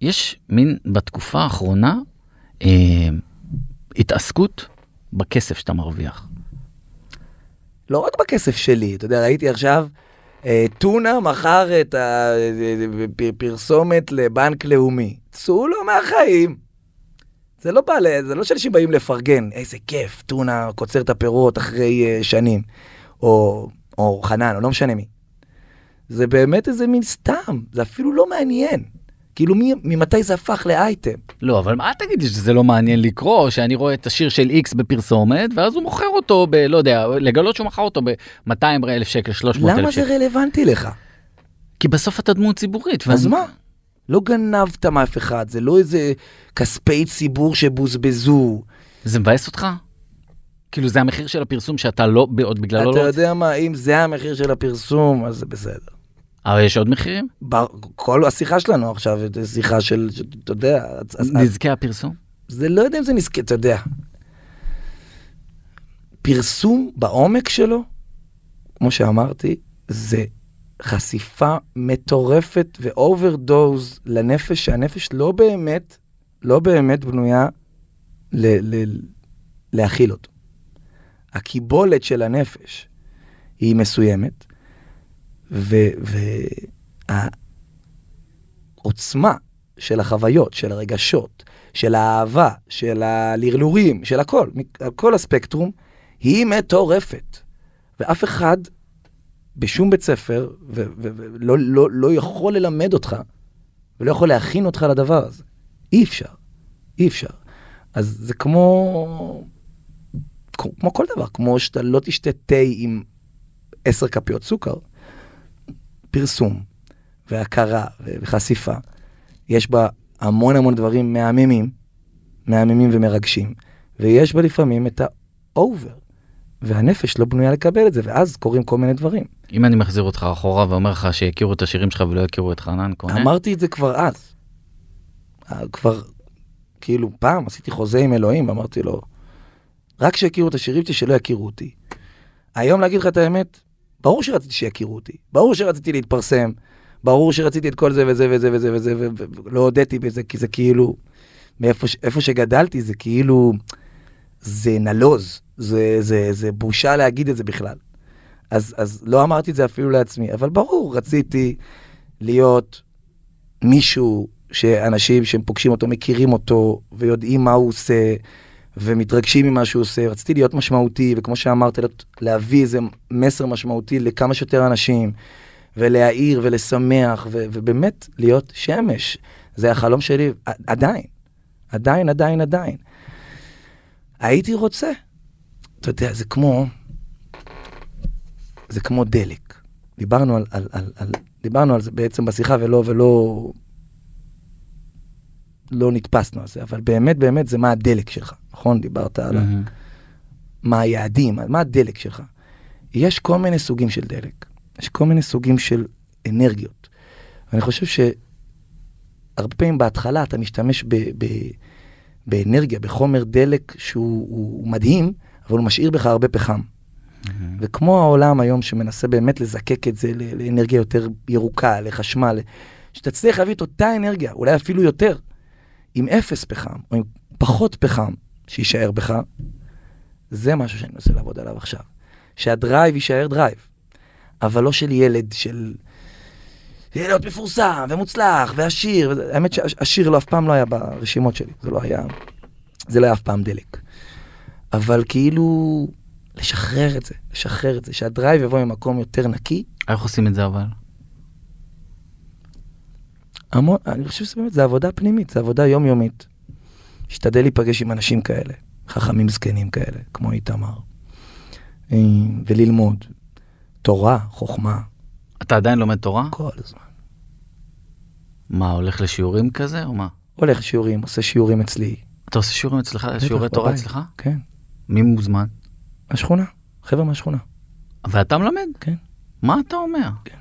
יש מין בתקופה האחרונה אה, התעסקות בכסף שאתה מרוויח. לא רק בכסף שלי, אתה יודע, ראיתי עכשיו, אה, טונה מכר את הפרסומת לבנק לאומי. צאו לו מהחיים. זה לא בא, זה לא שאנשים באים לפרגן, איזה כיף, טונה קוצר את הפירות אחרי אה, שנים, או, או חנן, או לא משנה מי. זה באמת איזה מין סתם, זה אפילו לא מעניין. כאילו, מי, ממתי זה הפך לאייטם? לא, אבל מה תגיד לי שזה לא מעניין לקרוא, שאני רואה את השיר של איקס בפרסומת, ואז הוא מוכר אותו ב... לא יודע, לגלות שהוא מכר אותו ב-200 אלף שקל, 300 למה אלף זה שקל. רלוונטי לך? כי בסוף אתה דמות ציבורית. אז ואני- מה? לא גנבת מאף אחד, זה לא איזה כספי ציבור שבוזבזו. זה מבאס אותך? כאילו זה המחיר של הפרסום שאתה לא, עוד בגללו אתה לא... יודע מה, אם זה המחיר של הפרסום, אז זה בסדר. אבל יש עוד מחירים? בר- כל השיחה שלנו עכשיו, זה שיחה של, אתה יודע, נזקי הפרסום? זה לא יודע אם זה נזכר, אתה יודע. פרסום בעומק שלו, כמו שאמרתי, זה חשיפה מטורפת ואוברדוז לנפש, שהנפש לא באמת, לא באמת בנויה ל- ל- להכיל אותו. הקיבולת של הנפש היא מסוימת, והעוצמה של החוויות, של הרגשות, של האהבה, של הלרלורים, של הכל, כל הספקטרום, היא מטורפת. ואף אחד בשום בית ספר ולא לא, לא יכול ללמד אותך ולא יכול להכין אותך לדבר הזה. אי אפשר, אי אפשר. אז זה כמו, כמו כל דבר, כמו שאתה לא תשתה תה עם עשר כפיות סוכר, פרסום והכרה וחשיפה, יש בה המון המון דברים מהממים, מהממים ומרגשים, ויש בה לפעמים את האובר, והנפש לא בנויה לקבל את זה, ואז קורים כל מיני דברים. אם אני מחזיר אותך אחורה ואומר לך שיכירו את השירים שלך ולא יכירו את חנן כהן, אמרתי את זה כבר אז. אה, כבר, כאילו, פעם עשיתי חוזה עם אלוהים, ואמרתי לו, רק שיכירו את השירים שלי, שלא יכירו אותי. היום להגיד לך את האמת, ברור שרציתי שיכירו אותי, ברור שרציתי להתפרסם, ברור שרציתי את כל זה וזה וזה וזה וזה, ולא הודיתי בזה, כי זה כאילו, מאיפה שגדלתי, זה כאילו, זה נלוז, זה, זה, זה בושה להגיד את זה בכלל. אז, אז לא אמרתי את זה אפילו לעצמי, אבל ברור, רציתי להיות מישהו שאנשים שהם פוגשים אותו מכירים אותו ויודעים מה הוא עושה ומתרגשים ממה שהוא עושה. רציתי להיות משמעותי, וכמו שאמרת, להביא איזה מסר משמעותי לכמה שיותר אנשים, ולהעיר ולשמח, ו- ובאמת להיות שמש. זה החלום שלי עדיין, עדיין, עדיין, עדיין. הייתי רוצה, אתה יודע, זה כמו, זה כמו דלק. דיברנו על, על, על, על, דיברנו על זה בעצם בשיחה ולא, ולא, לא נתפסנו על זה, אבל באמת, באמת זה מה הדלק שלך, נכון? דיברת על. מה היעדים, מה הדלק שלך. יש כל מיני סוגים של דלק, יש כל מיני סוגים של אנרגיות. ואני חושב שהרבה פעמים בהתחלה אתה משתמש ב, ב, באנרגיה, בחומר דלק שהוא הוא מדהים, אבל הוא משאיר בך הרבה פחם. מהמם. וכמו העולם היום שמנסה באמת לזקק את זה לאנרגיה יותר ירוקה, לחשמל, שתצליח להביא את אותה אנרגיה, אולי אפילו יותר, עם אפס פחם, או עם פחות פחם, שיישאר בך, זה משהו שאני מנסה לעבוד עליו עכשיו. שהדרייב יישאר דרייב, אבל לא של ילד, של... להיות מפורסם ומוצלח ועשיר. האמת שהשיר לא אף פעם לא היה ברשימות שלי, זה לא היה, זה לא היה אף פעם דלק. אבל כאילו, לשחרר את זה, לשחרר את זה, שהדרייב יבוא ממקום יותר נקי. איך עושים את זה אבל? המון, אני חושב שזה באמת, זה עבודה פנימית, זה עבודה יומיומית. להשתדל להיפגש עם אנשים כאלה, חכמים זקנים כאלה, כמו איתמר, אה, וללמוד תורה, חוכמה, אתה עדיין לומד תורה? כל הזמן. מה, הולך לשיעורים כזה או מה? הולך לשיעורים, עושה שיעורים אצלי, אתה עושה שיעורים אצלך, שיעורי תורה בבית. אצלך? כן. מי מוזמן? השכונה, חבר'ה מהשכונה. ואתה מלמד? כן. מה אתה אומר? כן.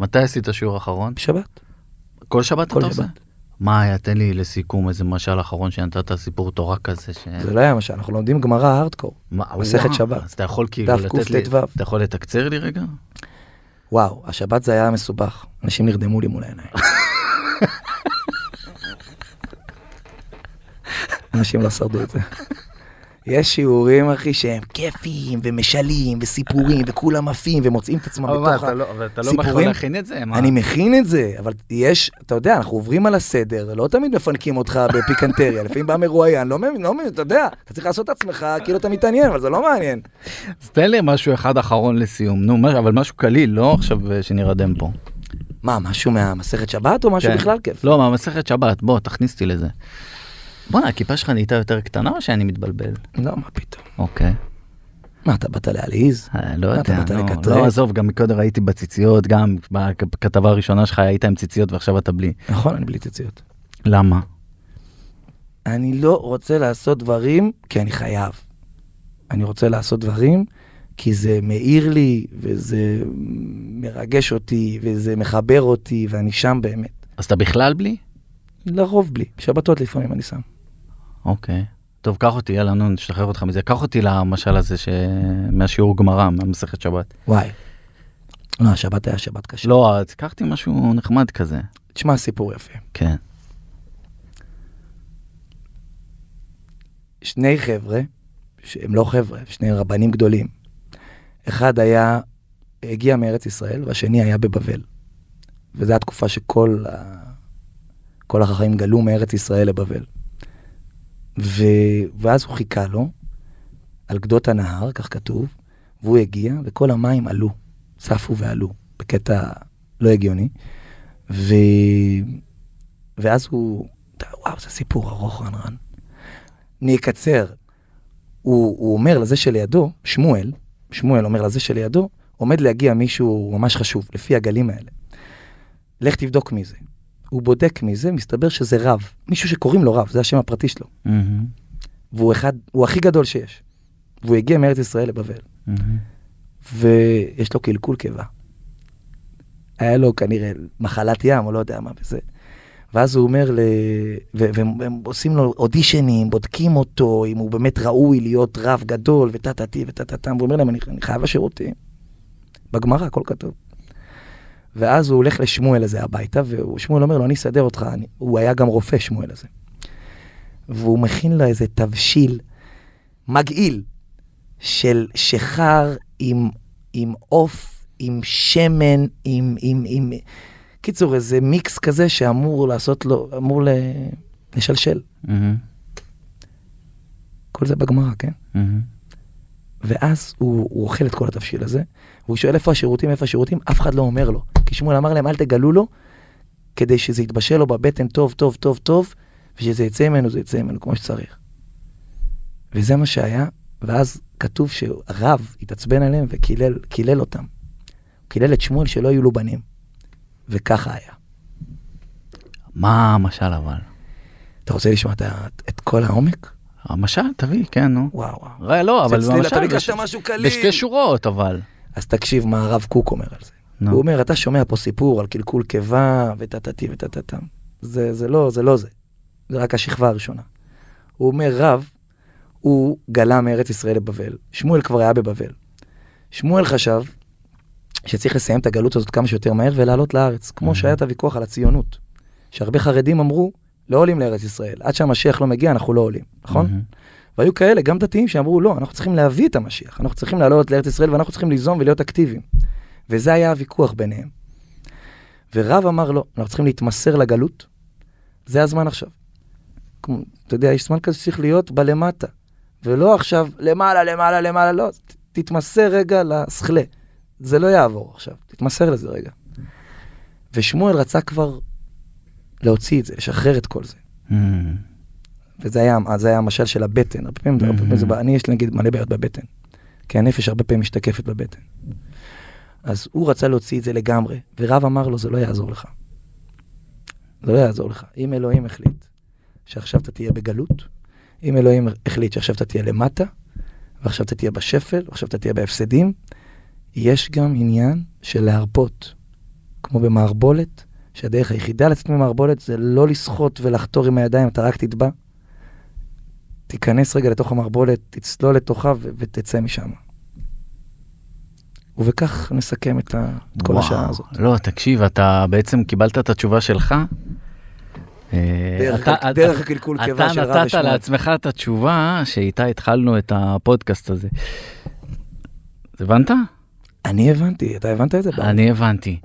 מתי עשית שיעור אחרון? בשבת. כל שבת כל אתה עושה? שבת. מה היה? תן לי לסיכום איזה משל אחרון שנתת סיפור תורה כזה ש... זה לא היה משל, אנחנו לומדים גמרא הארדקור. מה, מסכת שבת. אז אתה יכול כאילו לתת לי... קט"ו. אתה יכול לתקצר לי רגע? וואו, השבת זה היה מסובך. אנשים נרדמו לי מול העיניים. אנשים לא שרדו את זה. יש שיעורים, אחי, שהם כיפיים ומשלים וסיפורים וכולם עפים ומוצאים את עצמם בתוך ה... אתה לא- אבל אתה לא? יכול להכין את זה? מה? אני מכין את זה, אבל יש, אתה יודע, אנחנו עוברים על הסדר, לא תמיד מפנקים אותך בפיקנטריה, לפעמים בא מרואיין, לא מבין, לא מבין, אתה יודע, אתה צריך לעשות את עצמך כאילו אתה מתעניין, אבל זה לא מעניין. אז תן לי משהו אחד אחרון לסיום. נו, אבל משהו קליל, לא עכשיו אה, שנירדם פה. מה, משהו מהמסכת שבת או משהו כן. בכלל כיף? לא, מהמסכת שבת, בוא, תכניס אותי לזה. בואנה, הכיפה שלך נהייתה יותר קטנה או שאני מתבלבל? לא, מה פתאום. אוקיי. מה, אתה באת להלעיז? אה, לא יודע, באת לא? לא, עזוב, גם מקודם ראיתי בציציות, גם בכתבה הראשונה שלך היית עם ציציות ועכשיו אתה בלי. נכון, אני בלי ציציות. למה? אני לא רוצה לעשות דברים כי אני חייב. אני רוצה לעשות דברים כי זה מאיר לי, וזה מרגש אותי, וזה מחבר אותי, ואני שם באמת. אז אתה בכלל בלי? לרוב בלי, שבתות לפעמים אני שם. אוקיי. טוב, קח אותי, יאללה, נו, נשחרר אותך מזה. קח אותי למשל הזה ש... מהשיעור גמרא, מהמסכת שבת. וואי. לא, השבת היה שבת קשה. לא, אז קחתי משהו נחמד כזה. תשמע סיפור יפה. כן. שני חבר'ה, שהם לא חבר'ה, שני רבנים גדולים. אחד היה, הגיע מארץ ישראל, והשני היה בבבל. וזו התקופה שכל ה... כל החכמים גלו מארץ ישראל לבבל. ו... ואז הוא חיכה לו על גדות הנהר, כך כתוב, והוא הגיע, וכל המים עלו, צפו ועלו, בקטע לא הגיוני. ו... ואז הוא, וואו, זה סיפור ארוך, רן. אני אקצר. הוא, הוא אומר לזה שלידו, שמואל, שמואל אומר לזה שלידו, עומד להגיע מישהו ממש חשוב, לפי הגלים האלה. לך תבדוק מי זה. הוא בודק מי זה, מסתבר שזה רב. מישהו שקוראים לו רב, זה השם הפרטי שלו. מהמם, והוא אחד, הוא הכי גדול שיש. והוא הגיע מארץ ישראל לבבל. מהמם. ויש לו קלקול קיבה. היה לו כנראה מחלת ים, או לא יודע מה וזה. ואז הוא אומר, ל... ו- והם הם עושים לו אודישנים, בודקים אותו, אם הוא באמת ראוי להיות רב גדול, וטה-טה-טי וטה-טה-טם, והוא אומר להם, אני, אני חייב לשירותים. בגמרא, הכל כתוב. ואז הוא הולך לשמואל הזה הביתה, ושמואל אומר לו, אני אסדר אותך, אני... הוא היה גם רופא, שמואל הזה. והוא מכין לו איזה תבשיל מגעיל של שיכר עם, עם עוף, עם שמן, עם, עם, עם... קיצור, איזה מיקס כזה שאמור לעשות לו, אמור ל... לשלשל. מהמם, כל זה בגמרא, כן? מהמם. ואז הוא, הוא אוכל את כל התבשיל הזה, והוא שואל איפה השירותים, איפה השירותים, אף אחד לא אומר לו. כי שמואל אמר להם, אל תגלו לו, כדי שזה יתבשל לו בבטן טוב, טוב, טוב, טוב, ושזה יצא ממנו, זה יצא ממנו כמו שצריך. וזה מה שהיה, ואז כתוב שהרב התעצבן עליהם וקילל קילל אותם. הוא קילל את שמואל שלא היו לו בנים. וככה היה. מה המשל אבל? אתה רוצה לשמוע את, את כל העומק? המשל, תביא, כן, נו. וואו וואו. ראה, לא, אבל זה צליל, אתה במשל, ביקשת משהו קליל. בשתי שורות, אבל. אז תקשיב מה הרב קוק אומר על זה. נו. הוא אומר, אתה שומע פה סיפור על קלקול קיבה וטטטי וטטטם. זה, זה לא, זה לא זה. זה רק השכבה הראשונה. הוא אומר, רב, הוא גלה מארץ ישראל לבבל. שמואל כבר היה בבבל. שמואל חשב שצריך לסיים את הגלות הזאת כמה שיותר מהר ולעלות לארץ. כמו Mhm. שהיה את הוויכוח על הציונות. שהרבה חרדים אמרו, לא עולים לארץ ישראל. עד שהמשיח לא מגיע, אנחנו לא עולים, נכון? מהמם. והיו כאלה, גם דתיים, שאמרו, לא, אנחנו צריכים להביא את המשיח, אנחנו צריכים לעלות לארץ ישראל ואנחנו צריכים ליזום ולהיות אקטיביים. וזה היה הוויכוח ביניהם. ורב אמר, לא, אנחנו צריכים להתמסר לגלות, זה הזמן עכשיו. כמו, אתה יודע, יש זמן כזה שצריך להיות בלמטה, ולא עכשיו למעלה, למעלה, למעלה, לא, ת- תתמסר רגע לסכלה. זה לא יעבור עכשיו, תתמסר לזה רגע. ושמואל רצה כבר להוציא את זה, לשחרר את כל זה. מהמם. וזה היה, זה היה המשל של הבטן, הרבה פעמים, הרבה פעמים זה, בא- אני יש לי נגיד מלא בעיות בבטן, כי הנפש הרבה פעמים משתקפת בבטן. אז הוא רצה להוציא את זה לגמרי, ורב אמר לו, זה לא יעזור לך. זה לא יעזור לך. אם אלוהים החליט שעכשיו אתה תהיה בגלות, אם אלוהים החליט שעכשיו אתה תהיה למטה, ועכשיו אתה תהיה בשפל, ועכשיו אתה תהיה בהפסדים. יש גם עניין של להרפות, כמו במערבולת, שהדרך היחידה לצאת ממערבולת זה לא לשחות ולחתור עם הידיים, אתה רק תטבע. תיכנס רגע לתוך המערבולת, תצלול לתוכה ו- ותצא משם. ובכך נסכם את, ה- את כל וואו. השעה הזאת. לא, תקשיב, אתה בעצם קיבלת את התשובה שלך. אה, דרך אתה- ה- אתה- דרך הקלקול קיבה של רב אתה נתת ושמואל. לעצמך את התשובה שאיתה התחלנו את הפודקאסט הזה. הבנת? אני הבנתי, אתה הבנת את זה? אני הבנתי.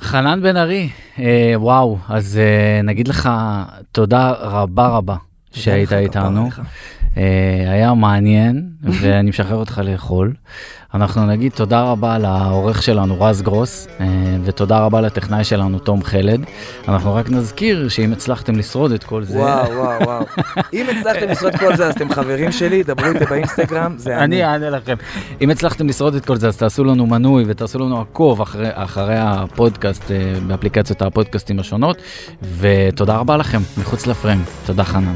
חנן בן ארי, אה, וואו, אז אה, נגיד לך תודה רבה רבה שהיית איתנו. אה, היה מעניין, ואני משחרר אותך לאכול. אנחנו נגיד תודה רבה לעורך שלנו רז גרוס, אה, ותודה רבה לטכנאי שלנו תום חלד. אנחנו רק נזכיר שאם הצלחתם לשרוד את כל זה, וואו, וואו, וואו. אם הצלחתם לשרוד כל זה, אז אתם חברים שלי, דברו איתי באינסטגרם, זה אני. אני אענה לכם. אם הצלחתם לשרוד את כל זה, אז תעשו לנו מנוי ותעשו לנו עקוב אחרי, אחרי הפודקאסט אה, באפליקציות הפודקאסטים השונות, ותודה רבה לכם, מחוץ לפריים. תודה חנן.